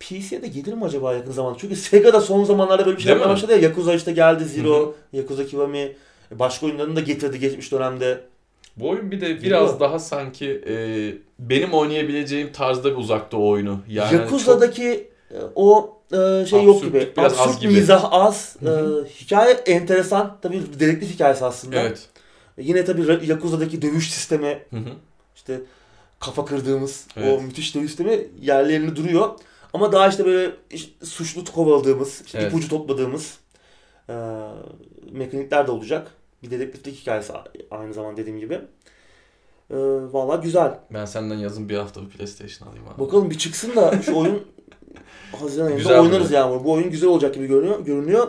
PC'ye de gelir mi acaba yakın zamanda? Çünkü Sega da son zamanlarda böyle bir şey yapmaya başladı ya. Yakuza işte geldi Zero, Hı Yakuza Kiwami. Başka oyunlarını da getirdi geçmiş dönemde. Bu oyun bir de biraz Geliyor. daha sanki e, benim oynayabileceğim tarzda bir uzakta oyunu. Yani Yakuza'daki e, o e, şey yok gibi. biraz az Absürt gibi. mizah az. E, hikaye enteresan. Tabii dedektif hikayesi aslında. çok, evet. Yine tabii Yakuza'daki dövüş sistemi Hı hı. işte kafa kırdığımız Evet. o müthiş dövüş sistemi yerli yerine duruyor. Ama daha işte böyle işte suçlu kovaladığımız, işte Evet. ipucu topladığımız e, mekanikler de olacak. Bir dedektiflik hikayesi aynı zamanda dediğim gibi. E, Valla güzel. Ben senden yazın bir hafta bir PlayStation alayım abi. Bakalım bir çıksın da şu oyun Haziran ayında Güzel oynarız duruyor. yani. Bu oyun güzel olacak gibi görünüyor. görünüyor.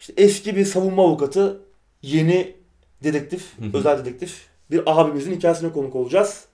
İşte eski bir savunma avukatı, yeni dedektif, özel dedektif bir abimizin hikayesine konuk olacağız.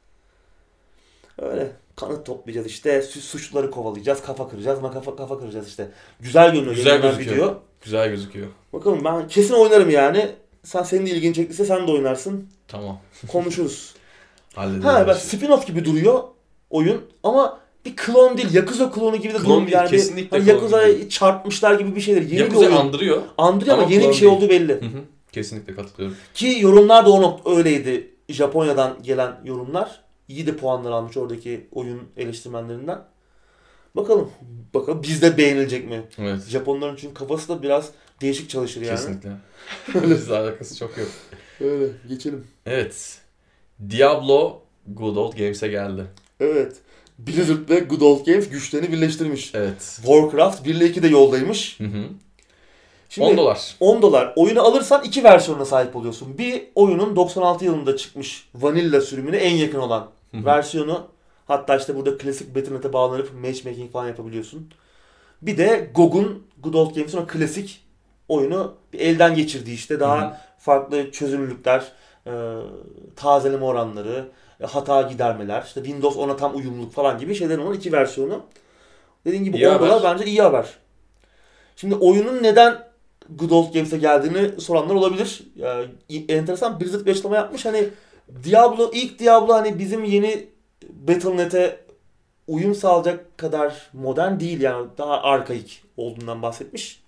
Öyle kanıt toplayacağız işte, su- suçluları kovalayacağız, kafa kıracağız, ma kafa, kafa kıracağız işte. Güzel görünüyor. Güzel gözüküyor. Video. Güzel gözüküyor. Bakalım ben kesin oynarım yani. Sen senin de ilgini çektiyse sen de oynarsın. Tamam. Konuşuruz. Hallederiz. Ha bak spin-off gibi duruyor oyun ama bir klon değil. Yakuza klonu gibi de Klon durum değil, yani. Bir, kesinlikle hani Yakuza'ya çarpmışlar gibi bir şeydir. Yeni Yakuza'yı bir oyun. andırıyor. Andırıyor ama, ama yeni bir şey değil. olduğu belli. Hı hı. Kesinlikle katılıyorum. Ki yorumlar da o nokta öyleydi. Japonya'dan gelen yorumlar. İyi de puanlar almış oradaki oyun eleştirmenlerinden. Bakalım. Bakalım bizde beğenilecek mi? Evet. Japonların çünkü kafası da biraz değişik çalışır yani. Kesinlikle. Bizle alakası çok yok. Öyle. Geçelim. Evet. Diablo Good Old Games'e geldi. Evet. Blizzard ve Good Old Games güçlerini birleştirmiş. Evet. Warcraft 1 ile 2 de yoldaymış. Hı hı. Şimdi 10 dolar. 10 dolar. Oyunu alırsan iki versiyonuna sahip oluyorsun. Bir oyunun 96 yılında çıkmış vanilla sürümüne en yakın olan. Versiyonu. Hatta işte burada klasik Battle.net'e bağlanıp matchmaking falan yapabiliyorsun. Bir de GOG'un Good Old Games'in o klasik oyunu bir elden geçirdiği işte daha Hı hı. farklı çözünürlükler, e, tazeleme oranları, e, hata gidermeler, işte Windows 10'a tam uyumluluk falan gibi şeylerin olan iki versiyonu. Dediğim gibi İyi 10 dolar haber. bence iyi haber. Şimdi oyunun neden Good Old Games'e geldiğini soranlar olabilir. Ya, i- enteresan Blizzard bir açıklama yapmış. Hani Diablo, ilk Diablo hani bizim yeni Battle.net'e uyum sağlayacak kadar modern değil yani daha arkaik olduğundan bahsetmiş.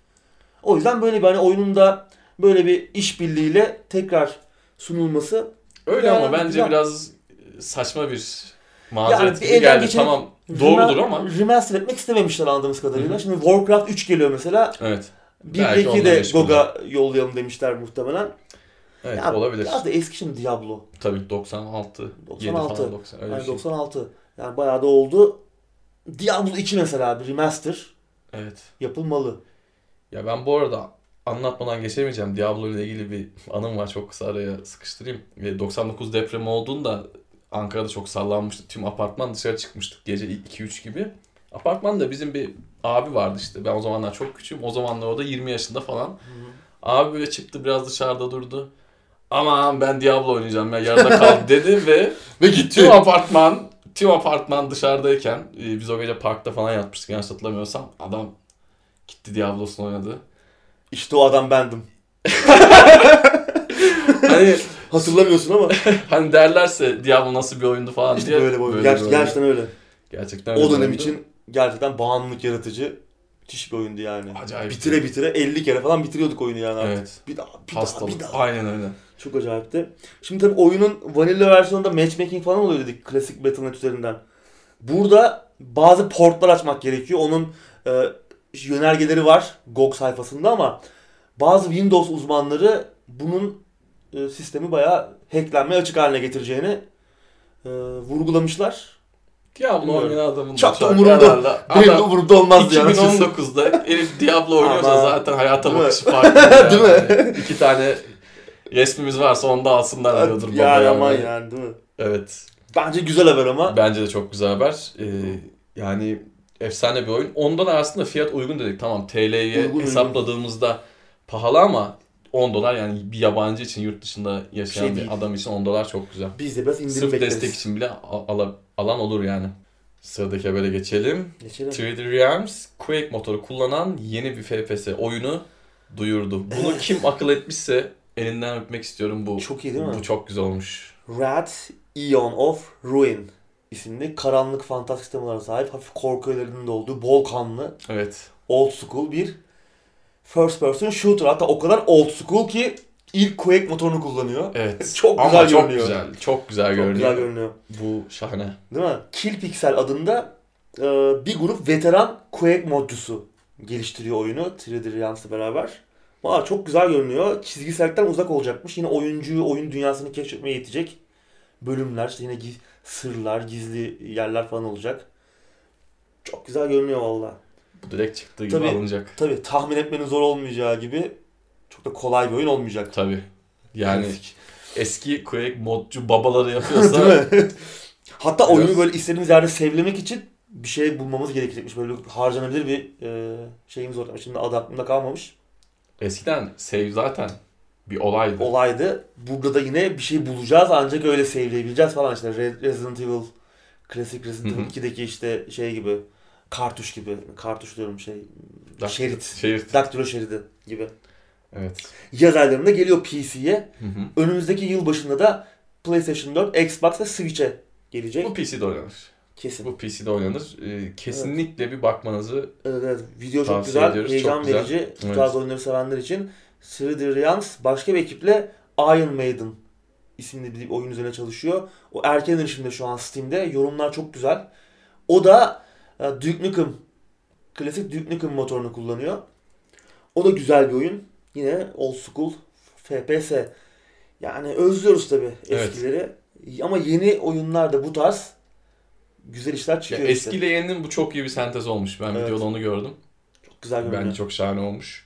O yüzden böyle bir hani oyunun da böyle bir işbirliğiyle tekrar sunulması Öyle ama bence güzel. biraz saçma bir mazeret Yani bir gibi geldi. geçirip Tamam doğrudur ama. remaster etmek istememişler anladığımız kadarıyla. Hı hı. Şimdi Warcraft 3 geliyor mesela. Evet. 1 Belki ile 2 onunla de. GOG'a yollayalım demişler muhtemelen. Evet Ya, olabilir. Biraz da eski şimdi Diablo. Tabii 96, 7 96. falan 90 öyle Yani şey. 96. Yani bayağı da oldu. Diablo 2 mesela bir remaster Evet. yapılmalı. Ya ben bu arada anlatmadan geçemeyeceğim. Diablo ile ilgili bir anım var. Çok kısa araya sıkıştırayım. E, 99 depremi olduğunda Ankara'da çok sallanmıştı. Tüm apartman dışarı çıkmıştık gece 2-3 gibi. Apartmanda bizim bir abi vardı işte. Ben o zamanlar çok küçüğüm. O zamanlar o da 20 yaşında falan. Abi böyle çıktı biraz dışarıda durdu. Aman ben Diablo oynayacağım ya yarıda kaldı dedi ve Ve gitti. tüm apartman tüm apartman dışarıdayken e, biz o gece parkta falan yatmıştık yanlış hatırlamıyorsam adam gitti Diablo'sunu oynadı. İşte o adam bendim. Hani Hatırlamıyorsun ama hani derlerse Diablo nasıl bir oyundu falan işte diye. böyle bir oyun. böyle Ger- bir oyun. gerçekten öyle. Gerçekten öyle O dönem oyundu. için gerçekten bağımlılık yaratıcı müthiş bir oyundu yani. Acayip. Bitire bitire 50 kere falan bitiriyorduk oyunu yani artık. Evet. Bir daha, bir daha, Hastalık. bir daha. Aynen öyle. Çok acayipti. Şimdi tabii oyunun vanilla versiyonunda matchmaking falan oluyor dedik klasik Battle.net üzerinden. Burada bazı portlar açmak gerekiyor. Onun e, yönergeleri var GOG sayfasında ama bazı Windows uzmanları bunun e, sistemi bayağı hacklenmeye açık haline getireceğini e, vurgulamışlar. Diablo Bilmiyorum. oynayan adamın Çok da umurumda- Benim de umurumda olmaz yani. 2019'da herif Diablo oynuyorsa Ama- zaten hayata bakışı farklı. yani. Değil mi? İki tane resmimiz varsa onu da alsınlar diyordur baba. yani aman yani değil mi? Evet. Bence güzel haber ama. Bence de çok güzel haber. Ee, yani efsane bir oyun. Ondan aslında fiyat uygun dedik. Tamam TL'ye Uygun, hesapladığımızda pahalı ama 10 dolar yani bir yabancı için yurt dışında yaşayan Şey bir değil. adam için 10 dolar çok güzel. Biz de biraz indirim Sırf bekleriz. destek için bile al- ala- alan olur yani. Sıradaki habere geçelim. Geçelim. 3D Realms Quake motoru kullanan yeni bir FPS oyunu duyurdu. Bunu Evet. kim akıl etmişse elinden öpmek istiyorum bu. Çok iyi değil mi? Bu çok güzel olmuş. Red Eon of Ruin isimli karanlık fantastik temalara sahip hafif korku öğelerinin de olduğu bol kanlı Evet. old school bir first person shooter. Hatta o kadar old school ki ilk Quake motorunu kullanıyor. Evet. Çok Ama güzel çok görünüyor. güzel. Çok güzel Çok görünüyor. güzel görünüyor. Bu şahane. Değil mi? Kill Pixel adında e, bir grup veteran Quake modcusu geliştiriyor oyunu 3D Realms'la beraber. Valla çok güzel görünüyor. Çizgisellikten uzak olacakmış. Yine oyuncuyu oyun dünyasını keşfetmeye yetecek bölümler, işte yine giz- sırlar, gizli yerler falan olacak. Çok güzel görünüyor valla. Bu direkt çıktığı gibi Tabii. alınacak. Tabi tahmin etmenin zor olmayacağı gibi çok da kolay bir oyun olmayacak. Tabii. Yani eski Quake modcu babaları yapıyorsa Değil mi? Hatta Biraz- oyunu böyle istediğimiz yerde sevlemek için bir şey bulmamız gerekecekmiş. Böyle harcanabilir bir e, şeyimiz olacak. Şimdi adı aklımda kalmamış. Eskiden save zaten bir olaydı. Olaydı. Burada da yine bir şey bulacağız ancak öyle sevleyebileceğiz falan işte. Re- Resident Evil, klasik Resident. Evil 2'deki işte şey gibi. Kartuş gibi. Kartuş diyorum şey. Dak- şerit. Şerit. Daktilo şeridi gibi. Evet. Yaz aylarında geliyor PC'ye. Önümüzdeki yıl başında da PlayStation 4, Xbox ve Switch'e gelecek. Bu PC'de oynanır. Kesin. Bu PC'de oynanır. Ee, kesinlikle bir bakmanızı Evet, evet. Video çok güzel, ediyoruz, heyecan çok güzel. verici. Bu Evet. tarz oyunları sevenler için 3D Realms başka bir ekiple Iron Maiden isimli bir oyun üzerine çalışıyor. O erken erişimde şu an Steam'de. Yorumlar çok güzel. O da e, Duke Nukem, klasik Duke Nukem motorunu kullanıyor. O da güzel bir oyun. Yine old school FPS. Yani özlüyoruz tabi Evet. eskileri. Ama yeni oyunlarda bu tarz güzel işler Ya çıkıyor işte. eskiyle yeninin bu çok iyi bir sentez olmuş. Ben Evet. videoda onu gördüm. Çok güzel görünüyor. Bence çok şahane olmuş.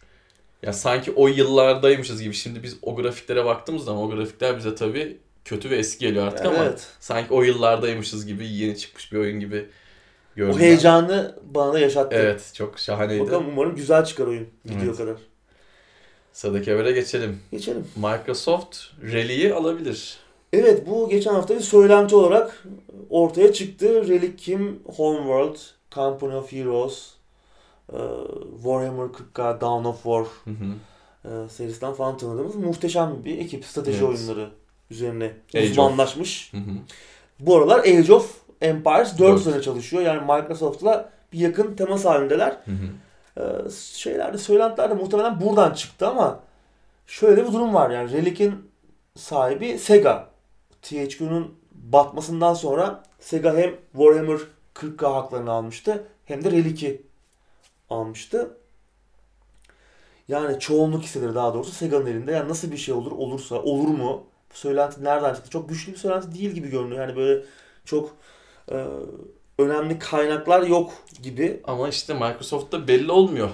Ya sanki o yıllardaymışız gibi. Şimdi biz o grafiklere baktığımız zaman o grafikler bize tabii kötü ve eski geliyor artık ama Evet. sanki o yıllardaymışız gibi yeni çıkmış bir oyun gibi gördüm. O ben. heyecanı bana da yaşattı. Evet çok şahaneydi. Bakalım umarım güzel çıkar oyun video Evet. kadar. Sıradaki habere geçelim. Geçelim. Microsoft Rally'yi alabilir. Evet bu geçen hafta bir söylenti olarak ortaya çıktı. Relic Kim, Homeworld, Company of Heroes, e, Warhammer 40K, Dawn of War Hı hı. e, serisinden falan tanıdığımız muhteşem bir ekip. Strateji Evet. oyunları üzerine Age uzmanlaşmış. Hı hı. Bu aralar Age of Empires 4 Dört. üzerine çalışıyor. Yani Microsoft'la bir yakın temas halindeler. Hı hı. Ee, şeylerde söylentiler de muhtemelen buradan çıktı ama şöyle bir durum var yani Relic'in sahibi Sega. THQ'nun batmasından sonra Sega hem Warhammer 40K haklarını almıştı hem de Relic'i almıştı. Yani çoğunluk hisseleri daha doğrusu Sega'nın elinde. Yani nasıl bir şey olur olursa olur mu? Bu söylenti nereden çıktı? Çok güçlü bir söylenti değil gibi görünüyor. Yani böyle çok e, önemli kaynaklar yok gibi. Ama işte Microsoft'ta belli olmuyor.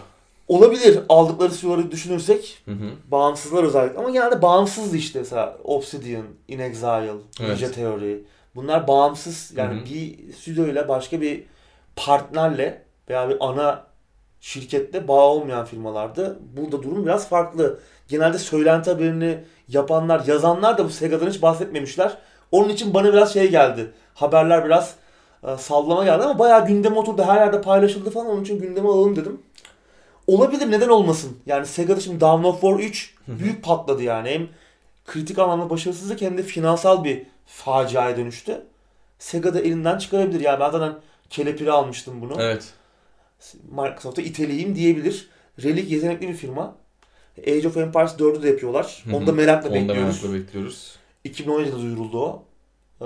Olabilir aldıkları CEO'ları düşünürsek. Hı hı. Bağımsızlar özellikle. Ama genelde bağımsızdı işte mesela Obsidian, In Exile, Evet. Ninja Theory. Bunlar bağımsız yani Hı hı. bir stüdyoyla başka bir partnerle veya bir ana şirketle bağ olmayan firmalardı. Burada durum biraz farklı. Genelde söylenti haberini yapanlar, yazanlar da bu Sega'dan hiç bahsetmemişler. Onun için bana biraz şey geldi. Haberler biraz e, sallama geldi ama bayağı gündeme oturdu. Her yerde paylaşıldı falan. Onun için gündeme alalım dedim. Olabilir neden olmasın? Yani Sega'da şimdi Dawn of War 3 büyük patladı yani. Hem kritik anlamda başarısızlık hem de finansal bir faciaya dönüştü. Sega da elinden çıkarabilir. Yani ben zaten kelepiri almıştım bunu. Evet. Microsoft'a iteleyeyim diyebilir. Relic yetenekli bir firma. Age of Empires 4'ü de yapıyorlar. Hı hı. Onu da merakla Onu da bekliyoruz. merakla bekliyoruz. 2017'de duyuruldu o. Ee,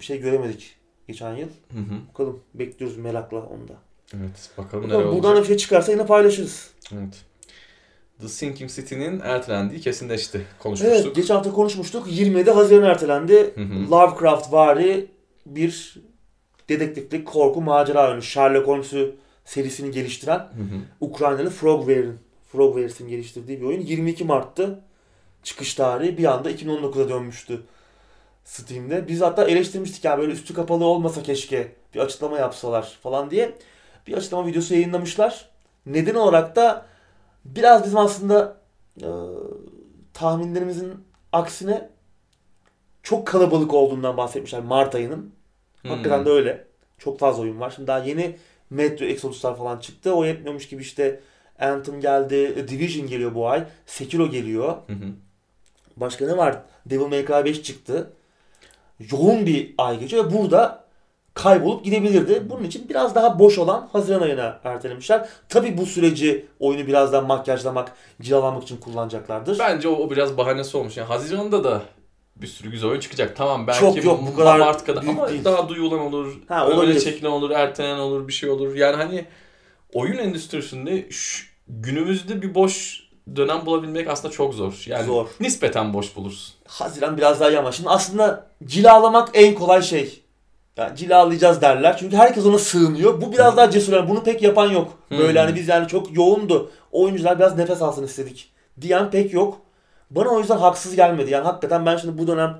bir şey göremedik geçen yıl. Hı hı. Bakalım bekliyoruz merakla onu da. Evet. Bakalım neler olacak. buradan da bir şey çıkarsa yine paylaşırız. Evet. The Sinking City'nin ertelendiği kesinleşti. Konuşmuştuk. Evet geçen hafta konuşmuştuk. 27 Haziran ertelendi. Hı hı. Lovecraft vari bir dedektiflik korku macera oyunu. Sherlock Holmes'u serisini geliştiren Hı hı. Ukraynalı Frogware'in Frogware'in geliştirdiği bir oyun. 22 Mart'tı çıkış tarihi. Bir anda 2019'a dönmüştü Steam'de. Biz hatta eleştirmiştik ya böyle üstü kapalı olmasa keşke bir açıklama yapsalar falan diye. Bir açıklama videosu yayınlamışlar. Neden olarak da biraz bizim aslında e, tahminlerimizin aksine çok kalabalık olduğundan bahsetmişler Mart ayının. Hakikaten Hmm. de öyle. Çok fazla oyun var. Şimdi daha yeni Metro Exodus'lar falan çıktı. O yetmiyormuş gibi işte Anthem geldi, Division geliyor bu ay, Sekiro geliyor. Hı hı. Başka ne var? Devil May Cry 5 çıktı. Yoğun bir ay geçiyor ve burada kaybolup gidebilirdi. Bunun için biraz daha boş olan Haziran ayına ertelemişler. Tabi bu süreci oyunu biraz daha makyajlamak, cilalamak için kullanacaklardır. Bence o, o biraz bahanesi olmuş. Yani Haziran'da da bir sürü güzel oyun çıkacak. Tamam belki Çok yok, bu kadar Mart kadar ama değil. daha duyulan olur. Ha, olabilir. çekilen olur, ertelenen olur, bir şey olur. Yani hani oyun endüstrisinde şu- günümüzde bir boş dönem bulabilmek aslında çok zor. Yani Zor. nispeten boş bulursun. Haziran biraz daha iyi ama şimdi aslında cilalamak en kolay şey. Yani cilalayacağız derler. Çünkü herkes ona sığınıyor. Bu biraz daha cesur. Yani bunu pek yapan yok. Böyle Hmm. hani biz yani çok yoğundu. Oyuncular biraz nefes alsın istedik. Diyen pek yok. Bana o yüzden haksız gelmedi. Yani hakikaten ben şimdi bu dönem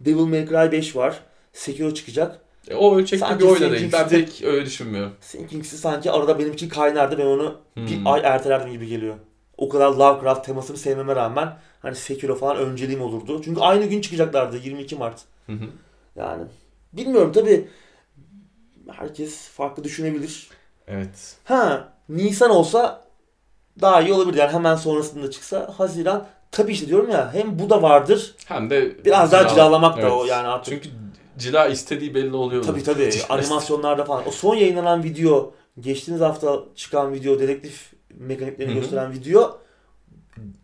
Devil May Cry 5 var. Sekiro çıkacak. E, o ölçekte Sanki bir oyun değil. Ben pek öyle düşünmüyorum. Sinking'si sanki arada benim için kaynardı. Ben onu bir Hmm. ay ertelerdim gibi geliyor. O kadar Lovecraft temasını sevmeme rağmen hani Sekiro falan önceliğim olurdu. Çünkü aynı gün çıkacaklardı 22 Mart. Hı hı. Yani bilmiyorum tabi herkes farklı düşünebilir. Evet. Ha Nisan olsa daha iyi olabilir. Yani hemen sonrasında çıksa Haziran. Tabi işte diyorum ya hem bu da vardır. Hem de Biraz daha cila- cilalamak da Evet. o yani artık. Çünkü cila istediği belli oluyor. Tabi tabi Cila animasyonlarda falan. O son yayınlanan video geçtiğimiz hafta çıkan video dedektif mekaniklerini Hı hı. gösteren video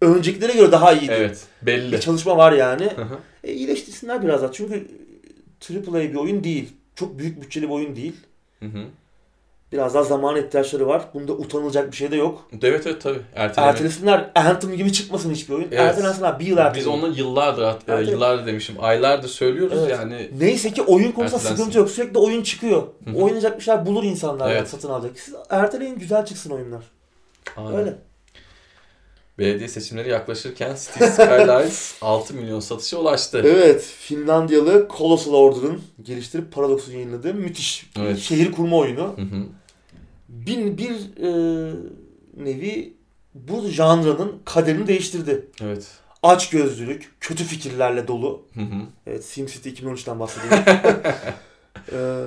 öncekilere göre daha iyiydi. Evet. Belli. Bir çalışma var yani. Hı hı. E, iyileştirsinler biraz daha. Çünkü AAA bir oyun değil. Çok büyük bütçeli bir oyun değil. Hı hı. Biraz daha zaman ihtiyaçları var. Bunda utanılacak bir şey de yok. Evet evet tabii. Erteleme. Ertelesinler. Anthem gibi çıkmasın hiçbir oyun. Evet. Ertelensinler. Bir yıl. Biz onu yıllardır, hatta Ertele- yıllardır demişim, aylardır söylüyoruz Evet. yani. Neyse ki oyun konusunda sıkıntı yok. Sürekli oyun çıkıyor. Hı hı. Oynayacak bir şeyler bulur insanlar Evet. satın alacak. Siz erteleyin güzel çıksın oyunlar. Aynen. Öyle. Belediye seçimleri yaklaşırken Cities Skylines 6 milyon satışa ulaştı. Evet. Finlandiyalı Colossal Order'ın geliştirip Paradox'un yayınladığı müthiş bir Evet. şehir kurma oyunu. Hı hı. Bir, bir e, nevi bu janranın kaderini değiştirdi. Evet. Açgözlülük, kötü fikirlerle dolu. Hı hı. Evet SimCity 2013'ten bahsediyorum. Ee,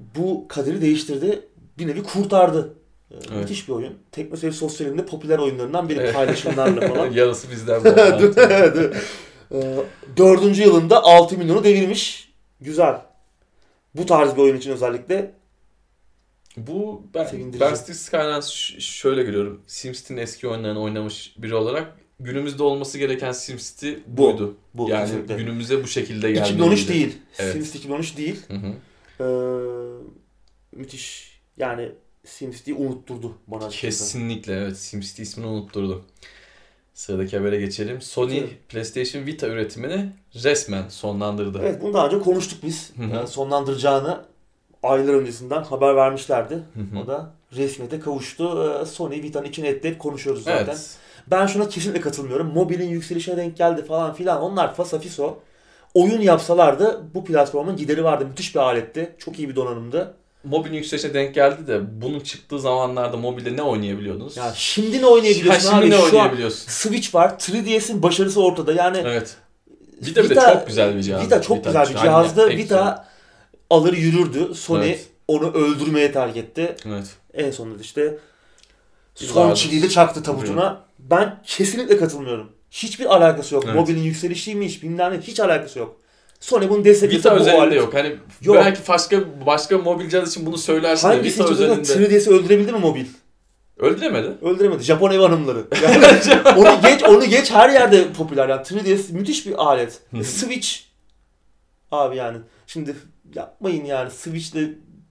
bu kaderi değiştirdi. Bir nevi kurtardı. Ee, Evet. Müthiş bir oyun. Teknoseyir Sosyal'in de popüler oyunlarından biri Evet. paylaşımlarla falan. Yarısı bizden bu. Ee, Dördüncü yılında 6 milyonu devirmiş. Güzel. Bu tarz bir oyun için özellikle Bu ben, Sevindirici. ben Skylines ş- şöyle görüyorum. SimCity'nin eski oyunlarını oynamış biri olarak günümüzde olması gereken SimCity Bu. buydu. bu. yani kesinlikle. günümüze bu şekilde gelmeliydi. 2013 değil. Evet. SimCity 2013 değil. Hı hı. Ee, müthiş. Yani SimCity'yi unutturdu bana. Kesinlikle evet. SimCity ismini unutturdu. Sıradaki habere geçelim. Sony Geçelim. PlayStation Vita üretimini resmen sonlandırdı. Evet bunu daha önce konuştuk biz. Hı hı. Yani sonlandıracağını aylar öncesinden haber vermişlerdi. Hı. O da resmiyete kavuştu. Ee, Sony Vita'nın içine etleyip konuşuyoruz zaten. Evet. Ben şuna kesinlikle katılmıyorum. Mobilin yükselişine denk geldi falan filan. Onlar fasafiso. Oyun yapsalardı bu platformun gideri vardı. Müthiş bir aletti. Çok iyi bir donanımdı. Mobilin yükselişine denk geldi de bunun çıktığı zamanlarda mobilde ne oynayabiliyordunuz? Ya şimdi ne oynayabiliyorsun Ha, abi? şimdi ne Şu an oynayabiliyorsun? Switch var. 3DS'in başarısı ortada. Yani Evet. Vita bir de çok güzel bir cihaz. Vita çok güzel bir Aynen, cihazdı. pek Vita alır yürürdü. Sony Evet. onu öldürmeye terk etti. Evet. En sonunda işte son de çaktı tabutuna. Ben kesinlikle katılmıyorum. Hiçbir alakası yok. Evet. Mobilin yükselişiymiş bilmem ne hiç alakası yok. Sony bunu desteklese Vita bu özelinde alet- yok. Hani Yok. belki başka başka mobil cihaz için bunu söylersin Hangisi Vita özelinde? özelinde 3DS'i öldürebildi mi mobil? öldüremedi. Öldüremedi. Japon ev hanımları. Yani onu geç, onu geç her yerde popüler. Yani 3DS müthiş bir alet. Switch abi yani. Şimdi yapmayın yani. Switch'le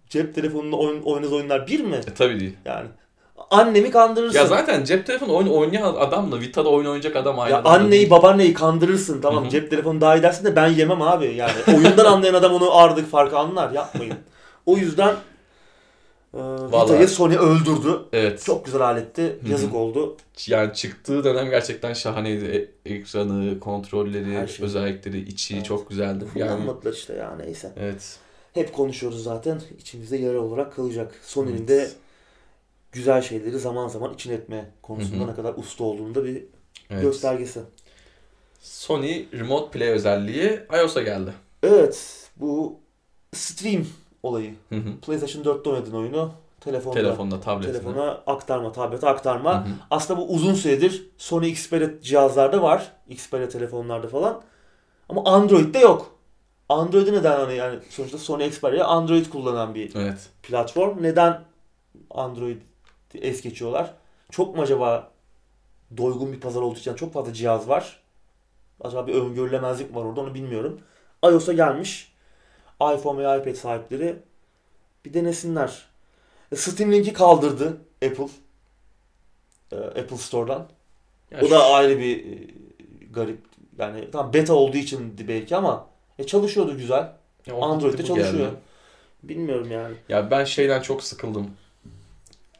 cep telefonunda oyun, oynadığınız oyunlar bir mi? E tabii değil. Yani annemi kandırırsın. Ya zaten cep telefonu oyun oynayan adamla Vita'da oyun oynayacak adam aynı Ya adam da anneyi değil. babaanneyi kandırırsın tamam Hı hı. cep telefonu daha iyi dersin de ben yemem abi yani oyundan anlayan adam onu ardık farkı anlar yapmayın. O yüzden e, Vita'yı Sony öldürdü. Evet. Çok güzel aletti. Yazık oldu. Yani çıktığı dönem gerçekten şahaneydi. E- ekranı, kontrolleri, Her şey. özellikleri, içi Evet. çok güzeldi. Yani Kullanmadılar işte ya neyse. evet. Hep konuşuyoruz zaten. İçimizde yara olarak kalacak. Sony'nin Evet. de güzel şeyleri zaman zaman için etme konusunda ne kadar usta olduğunu da bir evet. göstergesi. Sony Remote Play özelliği iOS'a geldi. Evet bu stream olayı. Hı hı. PlayStation 4'te oynadığın oyunu telefonda, Telefonda, tabletine. telefona aktarma, tablete aktarma. Hı hı. Aslında bu uzun süredir Sony Xperia cihazlarda var. Xperia telefonlarda falan. Ama Android'de yok. Android'i neden hani yani sonuçta Sony Xperia Android kullanan bir Evet. platform. Neden Android es geçiyorlar? Çok mu acaba doygun bir pazar olduğu için çok fazla cihaz var. Acaba bir öngörülemezlik mi var orada onu bilmiyorum. iOS'a gelmiş. iPhone ve iPad sahipleri bir denesinler. E, Steam Link'i kaldırdı Apple. E, Apple Store'dan. Ya O da ayrı bir e, garip. Yani tam beta olduğu için belki ama e, çalışıyordu güzel. Android'de çalışıyor. geldi. Bilmiyorum yani. Ya ben şeyden çok sıkıldım.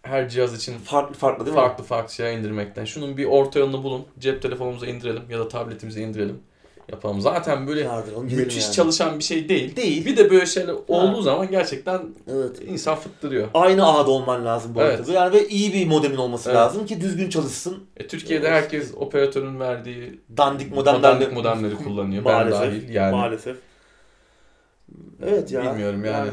Her cihaz için Farklı farklı değil mi? farklı farklı şeyler indirmekten. Şunun bir orta yolunu bulun. Cep telefonumuza indirelim ya da tabletimize indirelim. Yapalım. Zaten böyle gidelim müthiş yani. çalışan bir şey değil. Değil. Bir de böyle şeyler olduğu zaman gerçekten Evet. insan fıttırıyor. Aynı ağda olman lazım bu Evet. arada. Yani ve iyi bir modemin olması Evet. lazım ki düzgün çalışsın. E, Türkiye'de Evet. herkes operatörün verdiği Dandik modemlerle modemleri, modemleri kullanıyor. ben maalesef. dahil yani. Maalesef. Evet ya. Bilmiyorum yani.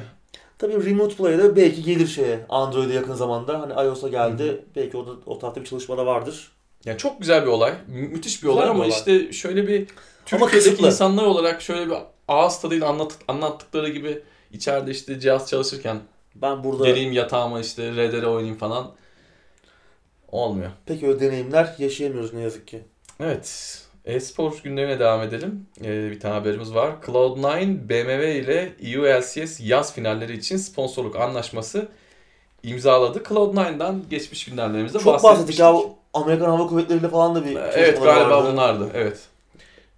Tabii Remote Play'de belki gelir şeye Android'e yakın zamanda. Hani iOS'a geldi. Belki orada o tarafta bir çalışma da vardır. Yani çok güzel bir olay. Mü- müthiş bir Güzel olay bir ama olay. işte şöyle bir Türkiye'deki insanlar olarak şöyle bir ağız tadıyla anlat, anlattıkları gibi içeride işte cihaz çalışırken Ben burada geleyim yatağıma işte RDR oynayayım falan olmuyor. pek öyle deneyimler yaşayamıyoruz ne yazık ki. Evet. E-spor günlerine devam edelim. Ee, bir tane haberimiz var. Cloud9 BMW ile EU LCS yaz finalleri için sponsorluk anlaşması imzaladı. Cloud9'dan geçmiş günlerlerimizde Çok bahsettik ya Amerikan Hava Kuvvetleri ile falan da bir Evet galiba vardı. bunlardı. Evet.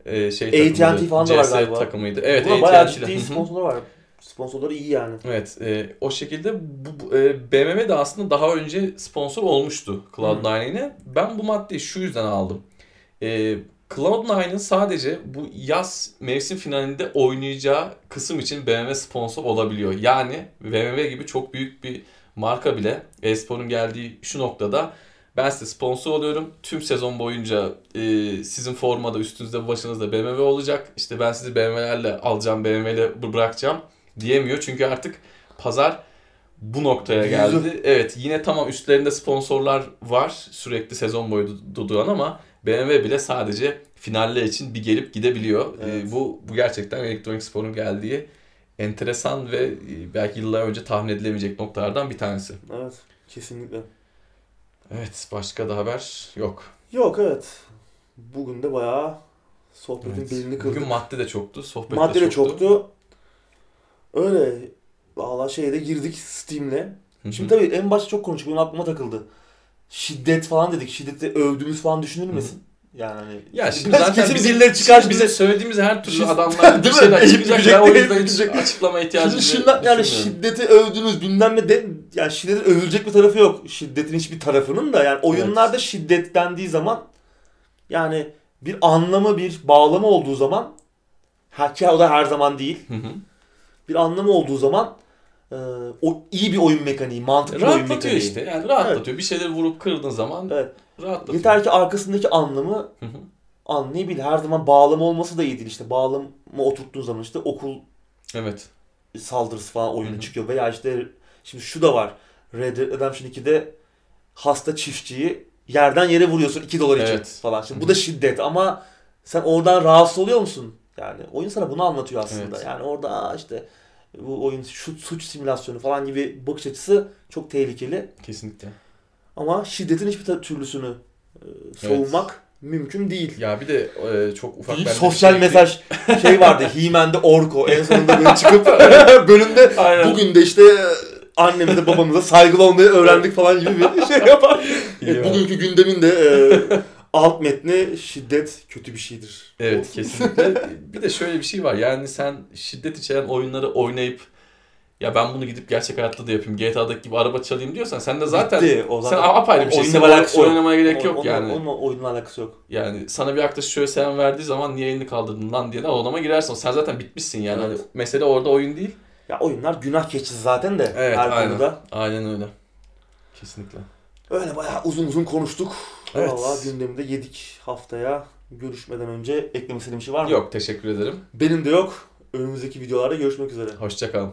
Ee, şey AT&T falan da var galiba. takımıydı. Evet Buna bayağı ciddi sponsorlar var. Sponsorları iyi yani. Evet, e, o şekilde bu, e, BMW de aslında daha önce sponsor olmuştu Cloud9'e. Ben bu maddeyi şu yüzden aldım. E, Cloud9'ın sadece bu yaz mevsim finalinde oynayacağı kısım için BMW sponsor olabiliyor. Yani BMW gibi çok büyük bir marka bile e-sporun geldiği şu noktada ben size sponsor oluyorum. Tüm sezon boyunca e, sizin formada üstünüzde başınızda BMW olacak. İşte ben sizi BMW'lerle alacağım, BMW'le bırakacağım diyemiyor. Çünkü artık pazar bu noktaya geldi. Evet yine tamam üstlerinde sponsorlar var sürekli sezon boyu du- duran ama BMW bile sadece finaller için bir gelip gidebiliyor. Evet. Ee, bu bu gerçekten elektronik sporun geldiği enteresan ve e, belki yıllar önce tahmin edilemeyecek noktalardan bir tanesi. Evet. Kesinlikle. Evet başka da haber yok. Yok evet. Bugün de bayağı sohbetin Evet. belini kırdık. Bugün madde de çoktu, sohbet Madde de de çoktu. çoktu. Öyle. Valla şeyde girdik Steam'le. Şimdi tabii en başta çok konuştuk. Benim aklıma takıldı. Şiddet falan dedik. Şiddeti övdüğümüz falan düşünülmesin. Yani hani Ya şimdi Biraz zaten kesin bizim, birileri çıkar şimdi bize söylediğimiz her türlü Şimdi- adamlar bir Değil mi? şeyler çıkacak. Ben o yüzden hiç açıklama Şimdi ihtiyacı şundan yani düşünmüyorum. şiddeti övdünüz bilmem ne de yani şiddetin övülecek bir tarafı yok. Şiddetin hiçbir tarafının da yani oyunlarda şiddet dendiği zaman yani bir anlamı bir bağlamı olduğu zaman hatta o da her zaman değil. Hı hı. Bir anlamı olduğu zaman e, o iyi bir oyun mekaniği, mantıklı bir oyun Rahatlatıyor mekaniği. işte. Yani rahatlatıyor. Bir şeyleri vurup kırdığın zaman Evet. rahatlatıyor. Yeter ki arkasındaki anlamı Hı hı. anlayabil. Her zaman bağlama olması da iyi değil işte. Bağlama oturttuğun zaman işte okul Evet. saldırısı falan oyunu çıkıyor. Veya işte şimdi şu da var. Red Dead Redemption 2'de hasta çiftçiyi yerden yere vuruyorsun 2 dolar için Evet. falan. Şimdi bu da şiddet ama sen oradan rahatsız oluyor musun? Yani oyun sana bunu anlatıyor aslında. Evet. Yani orada "Aa işte bu oyun şu suç simülasyonu falan gibi bakış açısı çok tehlikeli. Kesinlikle. Ama şiddetin hiçbir türlüsünü e, savunmak mümkün değil. Ya bir de e, çok ufak bence sosyal bir şey- mesaj şey vardı. He-Man'de Orko en sonunda böyle çıkıp bölümde Aynen. bugün de işte annemize babamıza saygılı olmayı öğrendik falan gibi bir şey yapar. Var. Bugünkü gündemin de e, alt metni şiddet kötü bir şeydir. Evet kesinlikle. bir de şöyle bir şey var. Yani sen şiddet içeren oyunları oynayıp ya ben bunu gidip gerçek hayatta da yapayım. GTA'daki gibi araba çalayım diyorsan sen de zaten Bitti, o sen zaten apayrı bir şey. oyunla Oyunla alakası yok. oynamaya gerek yok Onunla- yani. Onunla oyunla alakası yok. Yani sana bir arkadaş şöyle selam verdiği zaman niye elini kaldırdın lan diye de odama girersin. Sen zaten bitmişsin yani. Evet. Hani mesele orada oyun değil. Ya oyunlar günah keçisi zaten de Evet, her aynen. konuda. Aynen öyle. Kesinlikle. Öyle bayağı uzun uzun konuştuk. Evet. Valla gündemde yedik haftaya. Görüşmeden önce eklemek istediğim bir şey var mı? Yok teşekkür ederim. Benim de yok. Önümüzdeki videolarda görüşmek üzere. Hoşçakalın.